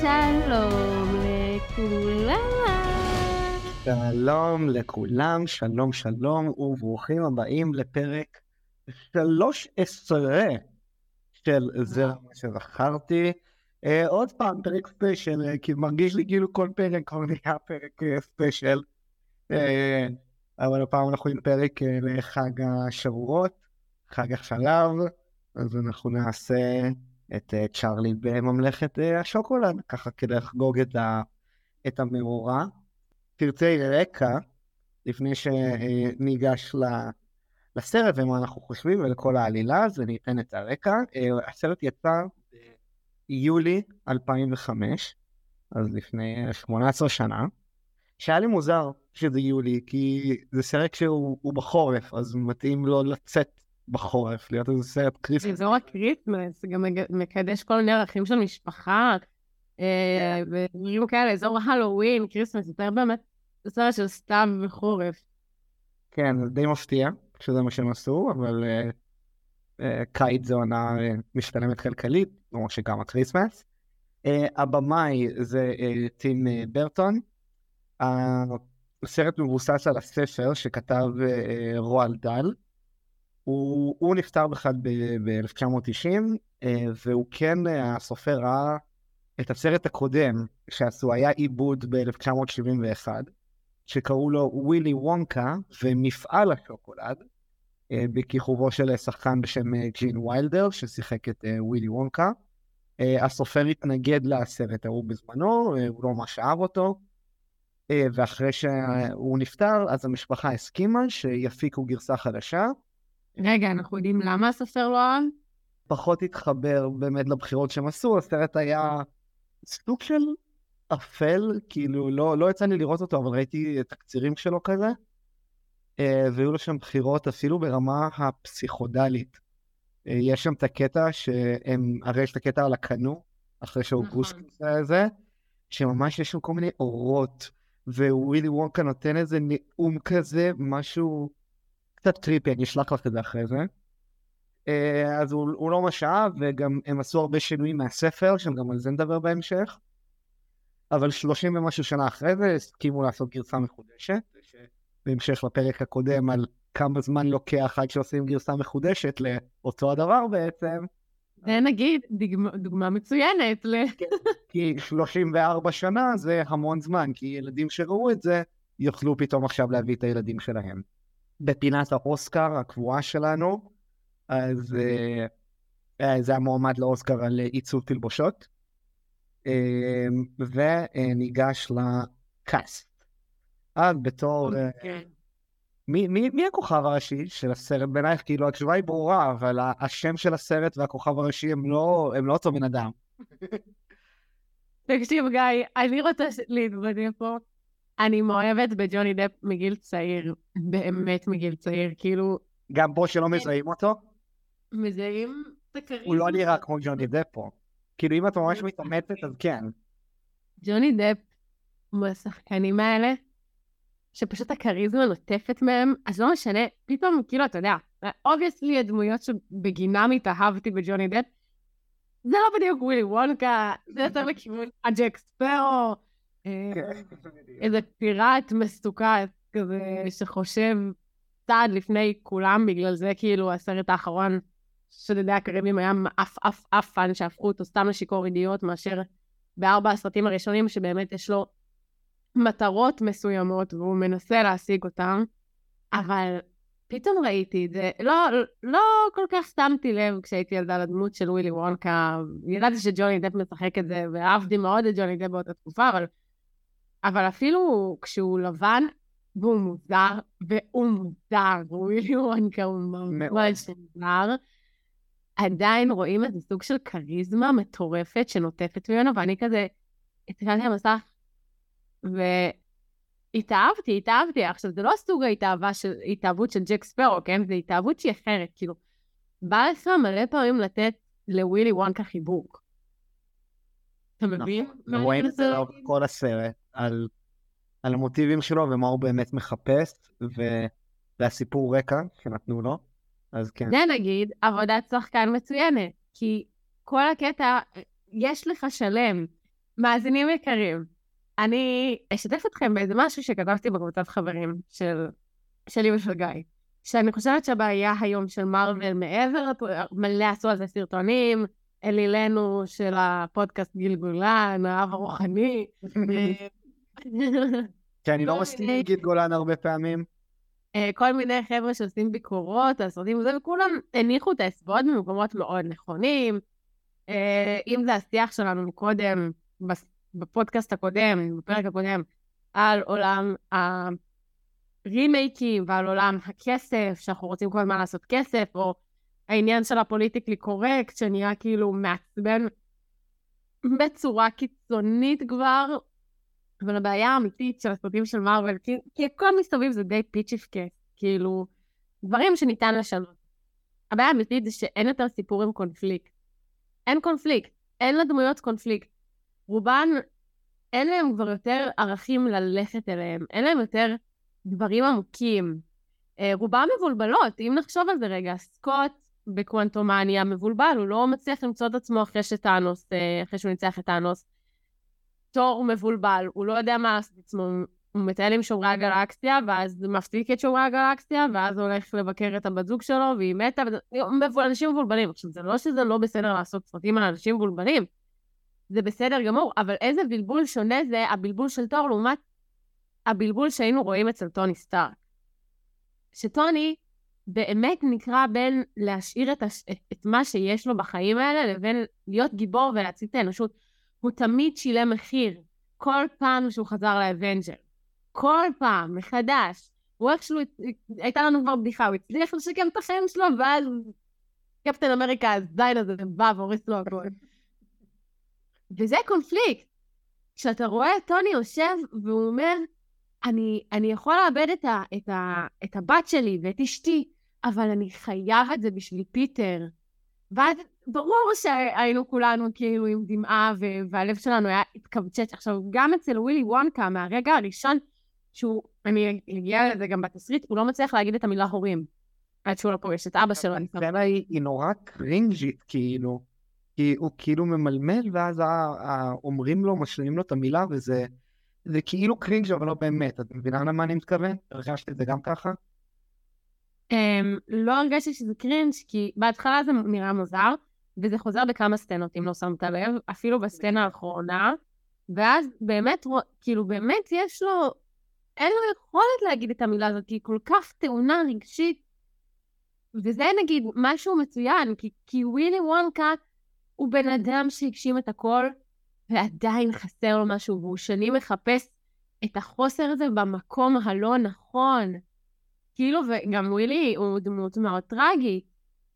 שלום לכולם. שלום לכולם, שלום שלום וברוכים הבאים לפרק 13 של זה מה שזכרתי. אה, עוד פעם פרק special, אה, כי מרגיש לי כאילו כל פרק כבר נהיה פרק אה, special. אבל הפעם אנחנו עם פרק לחג השבועות, חג החלב, אז אנחנו נעשה את אה, צ'ארלי בממלכת אה, השוקולד, ככה כדי לחגוג את, ה, את המאורע. פרטי רקע, לפני שניגש ל- לסרט ומה אנחנו חושבים ולכל העלילה, אז אני אתן את הרקע. אה, הסרט יצא ביולי 2005, אז לפני אה, 18 שנה, שהיה לי מוזר שזה יולי, כי זה סרט שהוא הוא בחורף, אז מתאים לו לצאת בחורף, להיות איזה סרט Christmas. אזור ה Christmas, גם מג- מקדש כל מיני ערכים של משפחה, אה, ודברים כאלה, אזור Halloween, Christmas, יותר באמת סרט של סתיו וחורף. כן, זה די מפתיע שזה מה שהם עשו, אבל אה, אה, קיץ זו עונה משתלמת כלכלית, כמו שגם ה Christmas. הבמאי זה טים ברטון. הסרט מבוסס על הספר שכתב רועל דל. הוא, הוא נפטר בכלל ב-1990, והוא כן, אה, הסופר ראה את הסרט הקודם שעשו, היה עיבוד ב-1971. שקראו לו ווילי וונקה ומפעל השוקולד, אה, בכיכובו של שחקן בשם אה, ג'ין ויילדר, ששיחק את אה, ווילי וונקה. אה, הסופר התנגד לסרט ההוא בזמנו, אה, הוא לא ממש אהב אותו, אה, ואחרי שהוא נפטר, אז המשפחה הסכימה שיפיקו גרסה חדשה. רגע, אנחנו יודעים למה הסופר לא אהב? פחות התחבר באמת לבחירות שהם עשו, הסרט היה סוג של אפל, כאילו לא, לא יצא לי לראות אותו, אבל ראיתי תקצירים שלו כזה, אה, והיו לו שם בחירות אפילו ברמה הפסיכודלית. אה, יש שם את הקטע שהם, הרי יש את הקטע על הקנו, אחרי שאוגוסט נכון. זה, שממש יש שם כל מיני אורות, ווילי וונקה נותן איזה נאום כזה, משהו קצת טריפי, אני אשלח לך את זה אחרי זה. אה, אז הוא, הוא לא ממש אהב, וגם הם עשו הרבה שינויים מהספר, שגם על זה נדבר בהמשך. אבל 30 ומשהו שנה אחרי זה הסכימו לעשות גרסה מחודשת, בהמשך לפרק הקודם על כמה זמן לוקח עד שעושים גרסה מחודשת לאותו הדבר בעצם, זה נגיד דוגמה, דוגמה מצוינת ל... כי 34 שנה זה המון זמן, כי ילדים שראו את זה יוכלו פתאום עכשיו להביא את הילדים שלהם. בפינת האוסקר הקבועה שלנו, אז אה, אה, זה המועמד לאוסקר על עיצוב תלבושות. אה, וניגש לקאסט. אז בתור... אה, כן. מי, מי, מי הכוכב הראשי של הסרט בעינייך? כאילו התשובה היא ברורה, אבל השם של הסרט והכוכב הראשי הם לא, הם לא אותו בן אדם. תקשיב, גיא, אני רוצה להתבדל פה. אני מאוהבת בג'וני דפ מגיל צעיר, באמת מגיל צעיר, כאילו, גם פה שלא מזהים אותו, מזהים את הכריזמה. הוא לא נראה כמו ג'וני דפ פה. כאילו אם את ממש מתאמצת אז כן. ג'וני דפ הוא השחקנים האלה, שפשוט הכריזמה נוטפת מהם, אז לא משנה, פתאום, כאילו, אתה יודע, obviously הדמויות שבגינם התאהבתי בג'וני דפ, זה לא בדיוק ווילי וונקה, זה יותר לכיוון הג'ק ספרו, כן. איזה פיראט מסוכת כזה, שחושב צעד לפני כולם, בגלל זה כאילו הסרט האחרון של ידי הקריבים היה אף אף אף פאן שהפכו אותו סתם לשיכור אידיוט, מאשר בארבע הסרטים הראשונים שבאמת יש לו מטרות מסוימות והוא מנסה להשיג אותן, אבל פתאום ראיתי את זה, לא, לא כל כך שמתי לב כשהייתי ילדה לדמות של ווילי וונקה, ידעתי שג'וני דפ משחק את זה, ואהבתי מאוד את ג'וני דפ באותה תקופה, אבל, אבל אפילו כשהוא לבן, והוא מוזר, והוא מוזר, ווילי וונקה הוא ממש מוזר, עדיין רואים איזה סוג של כריזמה מטורפת שנוטפת ממנו, ואני כזה, הסתכלתי על המסך, והתאהבתי, התאהבתי. עכשיו, זה לא סוג ההתאהבה של, התאהבות של ג'ק ספרו, כן? זה התאהבות שהיא אחרת, כאילו. בא לך מלא פעמים לתת לווילי וונקה חיבוק. אתה מבין? מה אני רואים את זה? לאורך כל הסרט, על, על המוטיבים שלו ומה הוא באמת מחפש. והסיפור רקע שנתנו לו, אז כן. זה נגיד עבודת שחקן מצוינת, כי כל הקטע, יש לך שלם. מאזינים יקרים, אני אשתף אתכם באיזה משהו שכתבתי בקבוצת חברים של, שלי ושל גיא. שאני חושבת שהבעיה היום של מארוול מעבר, מלא עשו על זה סרטונים, אלילנו של הפודקאסט גלגולן, האב הרוחני. כי אני לא מסכים עם גיל גולן הרבה פעמים. אה, כל מיני חבר'ה שעושים ביקורות על סרטים וזה, וכולם הניחו את האצבעות במקומות מאוד נכונים. אה, אם זה השיח שלנו מקודם, בפודקאסט הקודם, בפרק הקודם, על עולם הרימייקים ועל עולם הכסף, שאנחנו רוצים כל הזמן לעשות כסף, או העניין של הפוליטיקלי קורקט, שנהיה כאילו מעצבן בצורה קיצונית כבר, אבל הבעיה האמיתית של הסרטים של מארוול, כי, כי הכל מסביב זה די פיצ'יפקה, כאילו, דברים שניתן לשנות. הבעיה האמיתית זה שאין יותר סיפור עם קונפליקט. אין קונפליקט, אין לדמויות קונפליקט. רובן, אין להם כבר יותר ערכים ללכת אליהם, אין להם יותר דברים עמוקים. אה, רובם מבולבלות, אם נחשוב על זה רגע, סקוט בקוונטומניה מבולבל, הוא לא מצליח למצוא את עצמו אחרי שטאנוס, אה, אחרי שהוא ניצח את טאנוס. תור מבולבל, הוא לא יודע מה לעשות עצמו, הוא מטייל עם שומרי הגלקסיה, ואז מפסיק את שומרי הגלקסיה, ואז הוא הולך לבקר את הבת זוג שלו, והיא מתה, אנשים מבולבלים. עכשיו, זה לא שזה לא בסדר לעשות סרטים על אנשים מבולבלים, זה בסדר גמור, אבל איזה בלבול שונה זה הבלבול של תור לעומת הבלבול שהיינו רואים אצל טוני סטארק. שטוני באמת נקרע בין להשאיר את, הש... את, את מה שיש לו בחיים האלה לבין להיות גיבור ולהציל את האנושות. הוא תמיד שילם מחיר, כל פעם שהוא חזר לאבנג'ר. כל פעם, מחדש. הוא איכשהו, הייתה לנו כבר בדיחה, הוא הצליח לשקם את החיים שלו, ואז קפטן אמריקה הזין הזה בא והוריס לו הכול. וזה קונפליקט. כשאתה רואה את טוני יושב והוא אומר, אני, אני יכול לאבד את, ה, את, ה, את הבת שלי ואת אשתי, אבל אני חייב את זה בשביל פיטר. ואז ברור שהיינו כולנו כאילו עם דמעה והלב שלנו היה התכווצץ. עכשיו, גם אצל ווילי וונקה, מהרגע הראשון שהוא, אני אגיע לזה גם בתסריט, הוא לא מצליח להגיד את המילה הורים. עד שהוא לא פוגש את אבא שלו. הסצנה היא נורא קרינג'ית, כאילו. כי הוא כאילו ממלמל, ואז אומרים לו, משלימים לו את המילה, וזה זה כאילו cringe אבל לא באמת. את מבינה למה אני מתכוון? הרגשת את זה גם ככה? Um, לא הרגשתי שזה cringe, כי בהתחלה זה נראה מוזר, וזה חוזר בכמה סצנות, אם לא שמת לב, אפילו בסצנה האחרונה, ואז באמת, כאילו באמת יש לו, אין לו יכולת להגיד את המילה הזאת, כי היא כל כך טעונה רגשית, וזה נגיד משהו מצוין, כי, כי ווילי וונקה הוא בן אדם שהגשים את הכל, ועדיין חסר לו משהו, והוא שנים מחפש את החוסר הזה במקום הלא נכון. כאילו, וגם ווילי הוא דמות מאוד טרגית.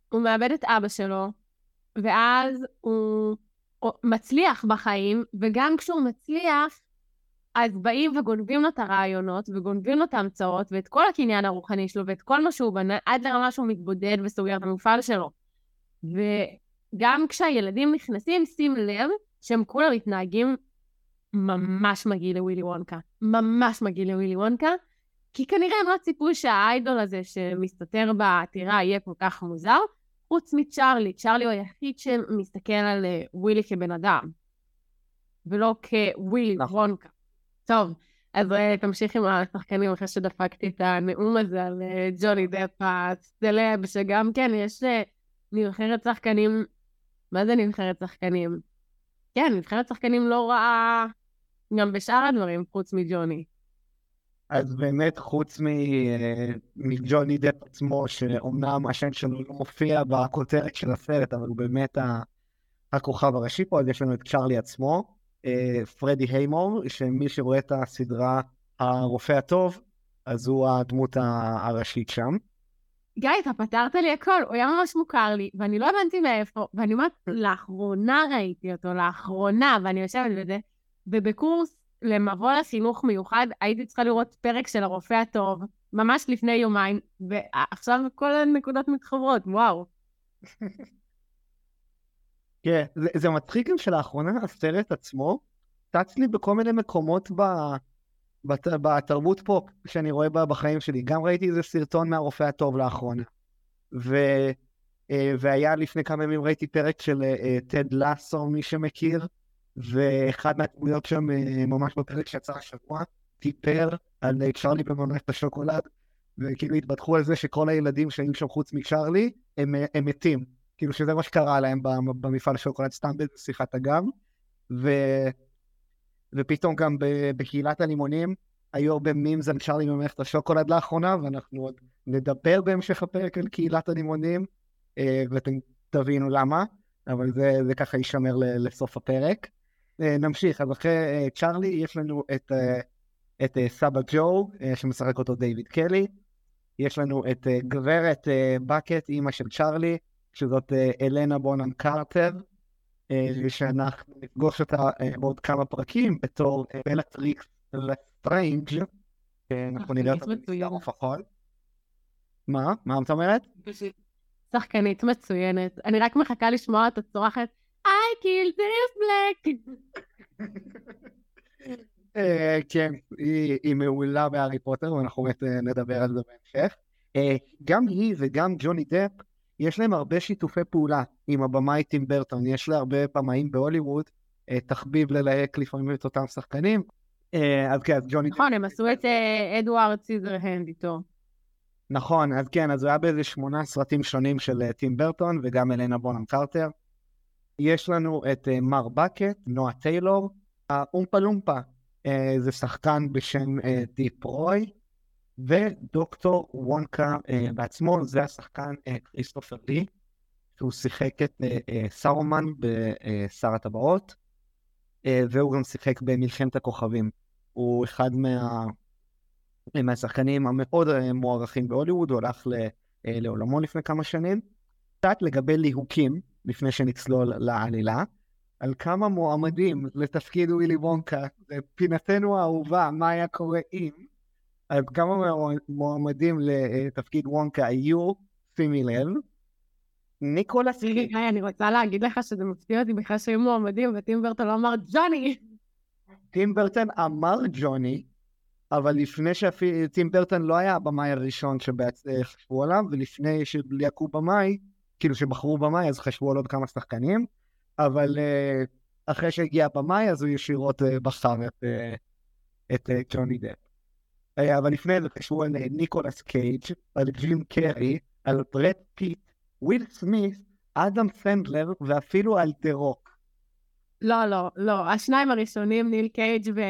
הוא מאבד את אבא שלו, ואז הוא מצליח בחיים, וגם כשהוא מצליח, אז באים וגונבים לו את הרעיונות, וגונבים לו את ההמצאות, ואת כל הקניין הרוחני שלו, ואת כל מה שהוא בנה, עד לרמה שהוא מתבודד וסוגר את המפעל שלו. וגם כשהילדים נכנסים, שים לב שהם כולם מתנהגים ממש מגעיל לווילי וונקה. ממש מגעיל לווילי וונקה, כי כנראה הם לא ציפו שהאיידול הזה שמסתתר בעתירה יהיה כל כך מוזר, חוץ מצ'ארלי. צ'ארלי הוא היחיד שמסתכל על אה, ווילי כבן אדם, ולא כווילי נכון. וונקה. טוב, אז אה, תמשיך עם השחקנים אחרי שדפקתי את הנאום הזה על אה, ג'וני דפ הסלב, שגם כן יש נבחרת שחקנים, מה זה נבחרת שחקנים? כן, נבחרת שחקנים לא רעה גם בשאר הדברים, חוץ מג'וני. אז באמת, חוץ מג'וני דפ עצמו, שאומנם השם שלו לא מופיע בכותרת של הסרט, אבל הוא באמת הכוכב הראשי פה, אז יש לנו את צ'ארלי עצמו, אה, פרדי היימור, שמי שרואה את הסדרה הרופא הטוב, אז הוא הדמות הראשית שם. גיא, אתה פתרת לי הכל, הוא היה ממש מוכר לי, ואני לא הבנתי מאיפה, ואני אומרת, לאחרונה ראיתי אותו, לאחרונה, ואני יושבת בזה, ובקורס למבוא לחינוך מיוחד, הייתי צריכה לראות פרק של הרופא הטוב, ממש לפני יומיים, ועכשיו כל הנקודות מתחברות, וואו. כן, זה, זה מצחיק גם שלאחרונה הסרט עצמו צץ לי בכל מיני מקומות ב... בת, בתרבות פופ שאני רואה בה בחיים שלי. גם ראיתי איזה סרטון מהרופא הטוב לאחרונה. ו, אה, והיה לפני כמה ימים ראיתי פרק של טד לסו, מי שמכיר, ואחד מהדמויות שם ממש בפרק שיצא השבוע, טיפר על צ'רלי בממלכת השוקולד, וכאילו התבדחו על זה שכל הילדים שהיו שם חוץ מצ'רלי, הם, הם מתים. כאילו שזה מה שקרה להם במפעל השוקולד, סתם בשיחת אגב. ו... ופתאום גם בקהילת הלימונים, היו הרבה מימס על צ'רלי במערכת השוקולד לאחרונה, ואנחנו עוד נדבר בהמשך הפרק על קהילת הלימונים, אה, ואתם תבינו למה, אבל זה, זה ככה יישמר לסוף הפרק. אה, נמשיך, אז אחרי אה, צ'רלי יש לנו את, את סבא ג'ו, שמשחק אותו דיוויד קלי, יש לנו את גברת בקט, אימא של צ'רלי, שזאת הלנה בונהם קרטר, שאנחנו נפגוש אותה בעוד כמה פרקים בתור בלטריקס לסטריינג', אנחנו נראה אותה במסגר לפחות. מה? מה את אומרת? שחקנית מצוינת. אני רק מחכה לשמוע את הצורחת, I killed this black. כן, היא מעולה בהארי פוטר, ואנחנו באמת אה, נדבר על זה בהמשך. אה, גם היא וגם ג'וני דפ, יש להם הרבה שיתופי פעולה עם הבמאי טים ברטון. יש לה הרבה פעמאים בהוליווד, אה, תחביב ללהק לפעמים את אותם שחקנים. אז כן, אז ג'וני... נכון, הם עשו את Edward Scissorhand איתו. נכון, אז כן, אז הוא היה באיזה שמונה סרטים שונים של אה, טים ברטון וגם הלנה בונהם קרטר. יש לנו את אה, מר בקט, נואה טיילור, האומפה לומפה, אה, זה שחקן בשם אה, דיפ רוי, ודוקטור וונקה בעצמו, זה השחקן כריסטופר לי, שהוא שיחק את סארומן בשר הטבעות, והוא גם שיחק במלחמת הכוכבים. הוא אחד מה... מהשחקנים המאוד אה, מוערכים בהוליווד, הוא הלך אה, לעולמו לפני כמה שנים. קצת לגבי ליהוקים, לפני שנצלול לעלילה, על כמה מועמדים לתפקיד ווילי וונקה, פינתנו האהובה, מה היה קורה אם, על כמה מועמדים לתפקיד וונקה היו, שימי לב, ניקולס קיי. אני רוצה להגיד לך שזה מפתיע אותי בכלל שהיו מועמדים, וטים ברטון לא אמר ג'וני. טים ברטון אמר ג'וני, אבל לפני שאפילו, טים ברטון לא היה הבמאי הראשון שחשבו עליו, ולפני שליהקו במאי, כאילו שבחרו במאי, אז חשבו על עוד כמה שחקנים, אבל אה, אחרי שהגיע הבמאי, אז הוא ישירות אה, בחר את, אה, את ג'וני דפ. אבל לפני זה חשבו על ניקולס קייג', על ג'ים קרי, על ברד פיט, וויל סמית, אדם סנדלר, ואפילו על דה רוק. לא, לא, לא. השניים הראשונים, ניק קייג' ו...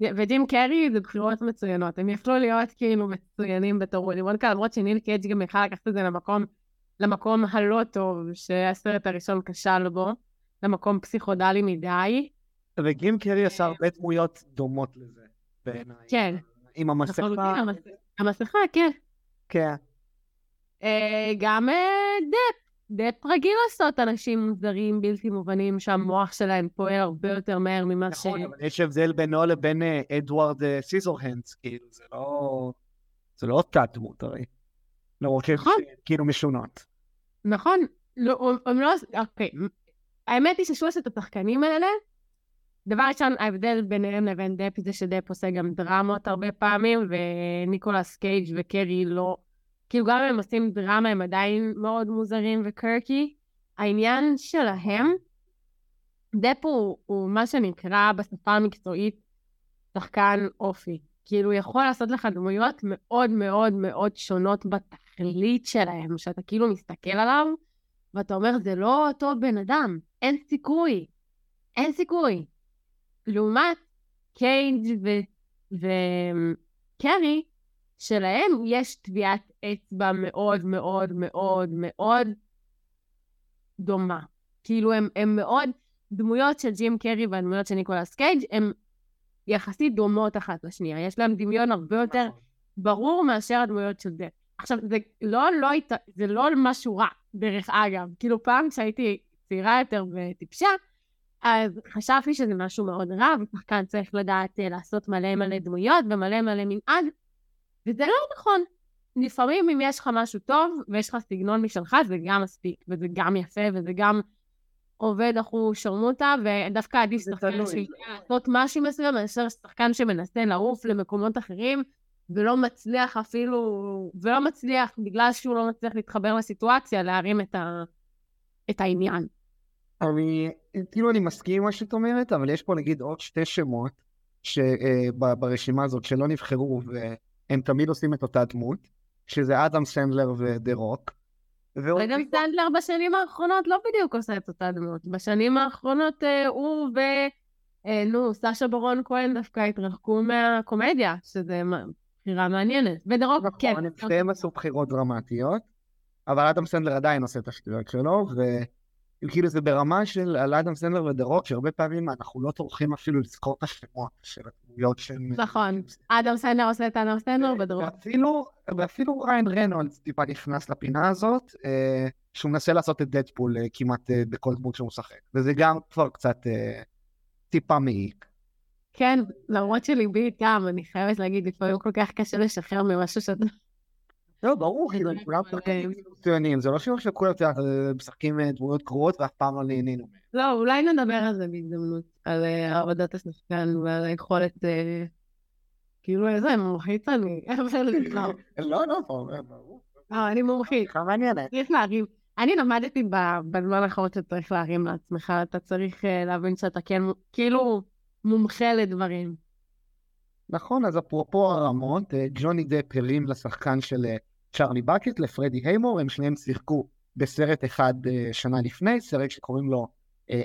וג'ים קרי זה בחירות מצוינות, הם יכלו להיות כאילו מצוינים בתור ווילי וונקה, למרות שניק קייג' גם יכל לקחת את זה למקום, למקום הלא טוב, שהסרט הראשון כשל בו, למקום פסיכודלי מדי. וג'ים קרי עשה הרבה דמויות דומות לזה, בעיניי. כן. עם המסכה. המסכה, כן. כן. אה, גם אה, דפ, דפ רגיל לעשות אנשים מוזרים, בלתי מובנים, שהמוח שלהם פועל הרבה יותר מהר ממה ש... נכון, אבל יש הבדל בינו לבין אה, אדוארד אה, סיזורהנדס, כאילו, זה לא... זה לא אותה דמות הרי. למרות שהן נכון. כאילו משונות. נכון, לא, הם לא... אוקיי. האמת היא ששלושת השחקנים האלה, דבר ראשון, ההבדל ביניהם לבין דפ זה שדפ עושה גם דרמות הרבה פעמים, וניקולס קייג' וקרי לא... כאילו גם אם הם עושים דרמה הם עדיין מאוד מוזרים וקרקי. העניין שלהם, דפ הוא, הוא מה שנקרא בשפה המקצועית שחקן אופי. כאילו הוא יכול לעשות לך דמויות מאוד מאוד מאוד שונות בתכלית שלהם, שאתה כאילו מסתכל עליו ואתה אומר, זה לא אותו בן אדם, אין סיכוי, אין סיכוי. לעומת קייג' וקרי, שלהם יש טביעת אצבע מאוד מאוד מאוד מאוד דומה. כאילו הם, הם מאוד, דמויות של ג'ים קרי והדמויות של ניקולס קייג' הם יחסית דומות אחת לשנייה. יש להם דמיון הרבה יותר נכון. ברור מאשר הדמויות של דף. עכשיו, זה לא, לא, זה לא משהו רע, דרך אגב. כאילו, פעם כשהייתי צעירה יותר וטיפשה, אז חשבתי שזה משהו מאוד רע, ושחקן צריך לדעת uh, לעשות מלא מלא דמויות ומלא מלא מנהג, וזה לא נכון. לפעמים אם יש לך משהו טוב ויש לך סגנון משלך, זה גם מספיק, וזה גם יפה, וזה גם עובד אחו שרמוטה, ודווקא עדיף שחקן לעשות משהו מסוים, מאשר שחקן שמנסה לעוף למקומות אחרים, ולא מצליח אפילו, ולא מצליח, בגלל שהוא לא מצליח להתחבר לסיטואציה, להרים את, ה, את העניין. אני, כאילו אני מסכים עם מה שאת אומרת, אבל יש פה נגיד עוד שתי שמות שברשימה הזאת שלא נבחרו, והם תמיד עושים את אותה דמות, שזה אדם סנדלר ודה רוק. אדם סנדלר בשנים האחרונות לא בדיוק עושה את אותה דמות. בשנים האחרונות אה, הוא ו... אה, נו, סשה ברון כהן דווקא התרחקו מהקומדיה, שזה בחירה מעניינת. ודה רוק, נכון, כן. נכון, שניהם עשו בחירות דרמטיות, אבל אדם סנדלר עדיין עושה את השטויות שלו, וכאילו זה ברמה של על אדם סנדלר ודה רוק, שהרבה פעמים אנחנו לא טורחים אפילו לזכור את השמות של הדמויות של... נכון, אדם סנדלר עושה את אדם סנדלר ודה רוק. ואפילו, ואפילו ראיין רנולדס טיפה נכנס לפינה הזאת, אה, שהוא מנסה לעשות את דדפול אה, כמעט אה, בכל דמות שהוא משחק, וזה גם כבר קצת אה, טיפה מעיק. כן, למרות שליבי איתם, אני חייבת להגיד, לפעמים כל כך קשה לשחרר ממשהו שאתה... לא, ברור, כי כולם מצוינים, זה לא שאומרים שכולם משחקים דמויות גרועות ואף פעם לא נהנינו. לא, אולי נדבר על זה בהזדמנות, על עבודת השחקן ועל היכולת, כאילו איזה מומחית אני, לא, לא, ברור. לא, אני מומחית. צריך להרים. אני למדתי בזמן האחרון שצריך להרים לעצמך, אתה צריך להבין שאתה כן, כאילו, מומחה לדברים. נכון, אז אפרופו הרמות, ג'וני דפ הרים לשחקן של צ'ארלי בקט, לפרדי היימור, הם שניהם שיחקו בסרט אחד שנה לפני, סרט שקוראים לו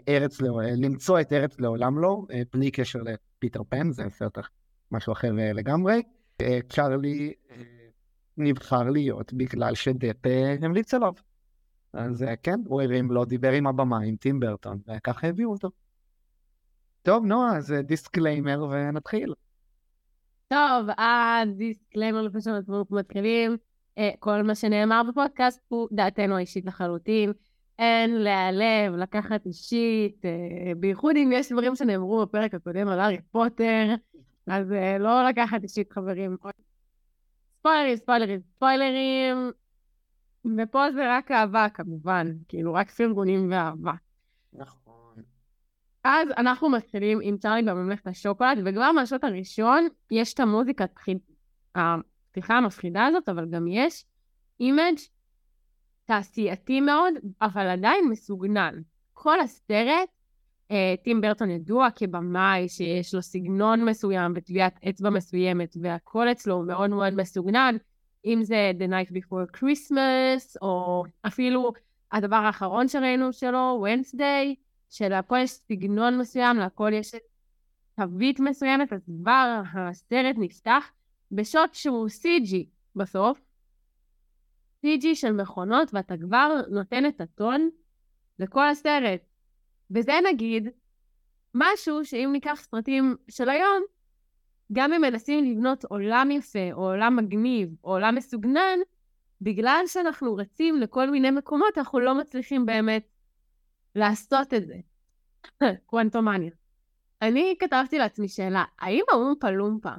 ארץ, למצוא את ארץ לעולם לא, בלי קשר לפיטר פן, זה סרט משהו אחר לגמרי. צ'ארלי נבחר להיות בגלל שדפ המליץ עליו. אז כן, הוא הרים לו, דיבר עם הבמאי, עם טים ברטון, וככה הביאו אותו. טוב, נועה, אז disclaimer ונתחיל. טוב, ה disclaimer לפני שאנחנו מתחילים, כל מה שנאמר בפודקאסט הוא דעתנו האישית לחלוטין. אין להיעלב, לקחת אישית, בייחוד אם יש דברים שנאמרו בפרק הקודם על הארי פוטר, אז לא לקחת אישית, חברים. ספוילרים, ספוילרים, ספוילרים, ופה זה רק אהבה כמובן, כאילו רק פרגונים ואהבה. נכון. אז אנחנו מתחילים עם צ'ארלי בממלכת השוקולד, וכבר מהשוט הראשון יש את המוזיקת הפתיחה המפחידה הזאת, אבל גם יש image תעשייתי מאוד, אבל עדיין מסוגנן. כל הסרט, אה, טים ברטון ידוע כבמאי שיש לו סגנון מסוים וטביעת אצבע מסוימת, והכל אצלו מאוד מאוד מסוגנן, אם זה The Night Before Christmas, או אפילו הדבר האחרון שראינו שלו, Wednesday, שלהכל יש סגנון מסוים, להכל יש תווית מסוימת, אז כבר הסרט נפתח בשוט שהוא CG בסוף, CG של מכונות, ואתה כבר נותן את הטון לכל הסרט. וזה נגיד משהו שאם ניקח סרטים של היום, גם אם מנסים לבנות עולם יפה, או עולם מגניב, או עולם מסוגנן, בגלל שאנחנו רצים לכל מיני מקומות, אנחנו לא מצליחים באמת לעשות את זה. קוונטומניה. אני כתבתי לעצמי שאלה, האם האומפה לומפה,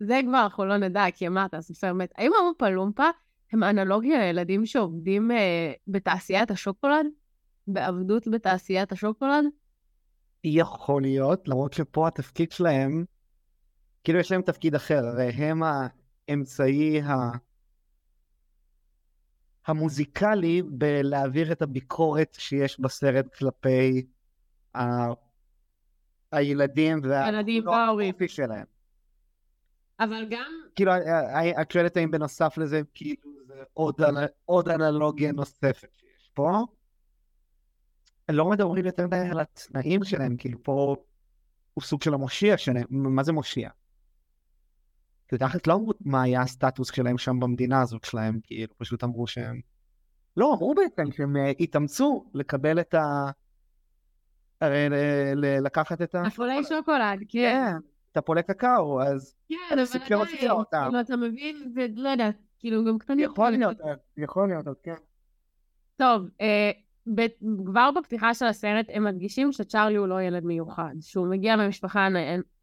זה כבר אנחנו לא נדע, כי אמרת, הסופר מת, האם האומפה לומפה הם אנלוגיה לילדים שעובדים אה, בתעשיית השוקולד? בעבדות בתעשיית השוקולד? יכול להיות, למרות שפה התפקיד שלהם, כאילו יש להם תפקיד אחר, הרי הם האמצעי ה... המוזיקלי בלהעביר את הביקורת שיש בסרט כלפי ה... הילדים והאופי שלהם. אבל גם... כאילו, את שואלת האם בנוסף לזה, כאילו, זה עוד, עוד אנלוגיה נוספת שיש פה. לא מדברים יותר מדי על התנאים שלהם, כאילו פה הוא סוג של המושיע שלהם, מה זה מושיע? כאילו תכל'ס לא אמרו מה היה הסטטוס שלהם שם במדינה הזאת שלהם, כאילו פשוט אמרו שהם... לא, אמרו בעצם שהם התאמצו לקבל את ה... הרי לקחת את ה... הפולי שוקולד, כן. את הפולי קקאו, אז... כן, אבל עדיין, כאילו, אתה מבין, ולא יודעת, כאילו, גם קטנים. יכול להיות, יכול להיות, כן. טוב, כבר בפתיחה של הסרט הם מדגישים שצ'ארלי הוא לא ילד מיוחד, שהוא מגיע ממשפחה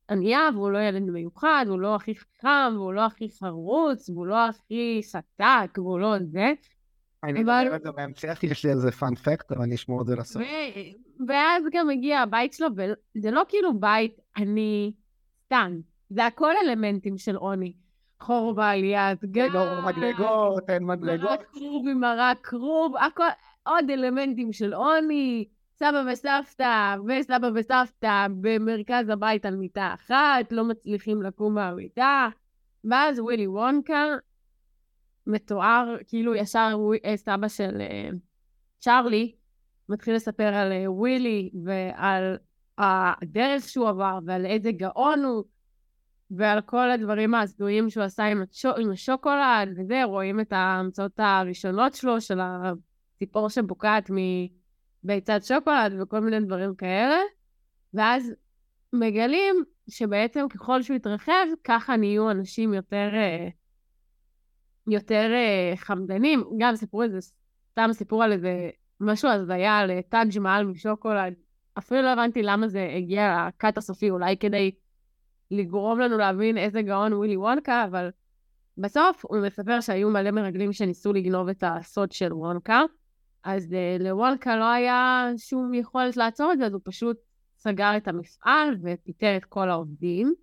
ענייה והוא לא ילד מיוחד, הוא לא הכי חכם, והוא לא הכי חרוץ, והוא לא הכי סטק, והוא לא זה. אני אדבר על זה בהמשך, יש לי איזה פאנפקט, אבל אני אשמור את זה לסוף. ואז גם מגיע הבית שלו, וזה לא כאילו בית עני סתם, זה הכל אלמנטים של עוני. חור בעליית גג. לא מדרגות, אין מדרגות. מרק כרוב מרק כרוב, הכל, עוד אלמנטים של עוני, סבא וסבתא וסבא וסבתא במרכז הבית על מיטה אחת, לא מצליחים לקום מהמיטה. ואז ווילי וונקה מתואר, כאילו ישר אה, סבא של אה, צ'ארלי מתחיל לספר על אה, ווילי ועל הדרך שהוא עבר ועל איזה גאון הוא ועל כל הדברים ההזויים שהוא עשה עם, השוק, עם השוקולד וזה, רואים את ההמצאות הראשונות שלו של הציפור שבוקעת מביצת שוקולד וכל מיני דברים כאלה, ואז מגלים שבעצם ככל שהוא יתרחב, ככה נהיו אנשים יותר, אה, יותר אה, חמדנים. גם סיפרו איזה, סתם סיפור על איזה משהו הזיה על טאג' מהאל משוקולד. אפילו לא הבנתי למה זה הגיע ל cut הסופי, אולי כדי לגרום לנו להבין איזה גאון ווילי וונקה, אבל בסוף הוא מספר שהיו מלא מרגלים שניסו לגנוב את הסוד של וונקה, אז אה, לוונקה לא היה שום יכולת לעצור את זה, אז הוא פשוט סגר את המפעל ופיטר את כל העובדים,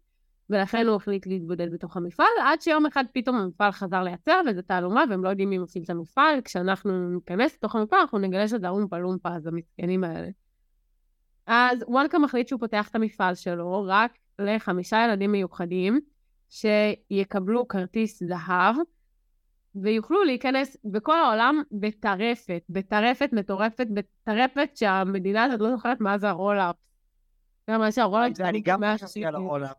ולכן הוא החליט להתבודד בתוך המפעל, עד שיום אחד פתאום המפעל חזר לייצר, וזו תעלומה, והם לא יודעים מי מפעיל את המפעל, כשאנחנו ניכנס לתוך המפעל, אנחנו נגלה שזה אומפה לומפה, אז המסכנים האלה. אז וונקה מחליט שהוא פותח את המפעל שלו רק לחמישה ילדים מיוחדים, שיקבלו כרטיס זהב, ויוכלו להיכנס בכל העולם בטרפת, בטרפת מטורפת, בטרפת שהמדינה הזאת לא זוכרת מה זה הרולאפ. גם מה שה roll-up... אני גם חשבתי על ה roll-up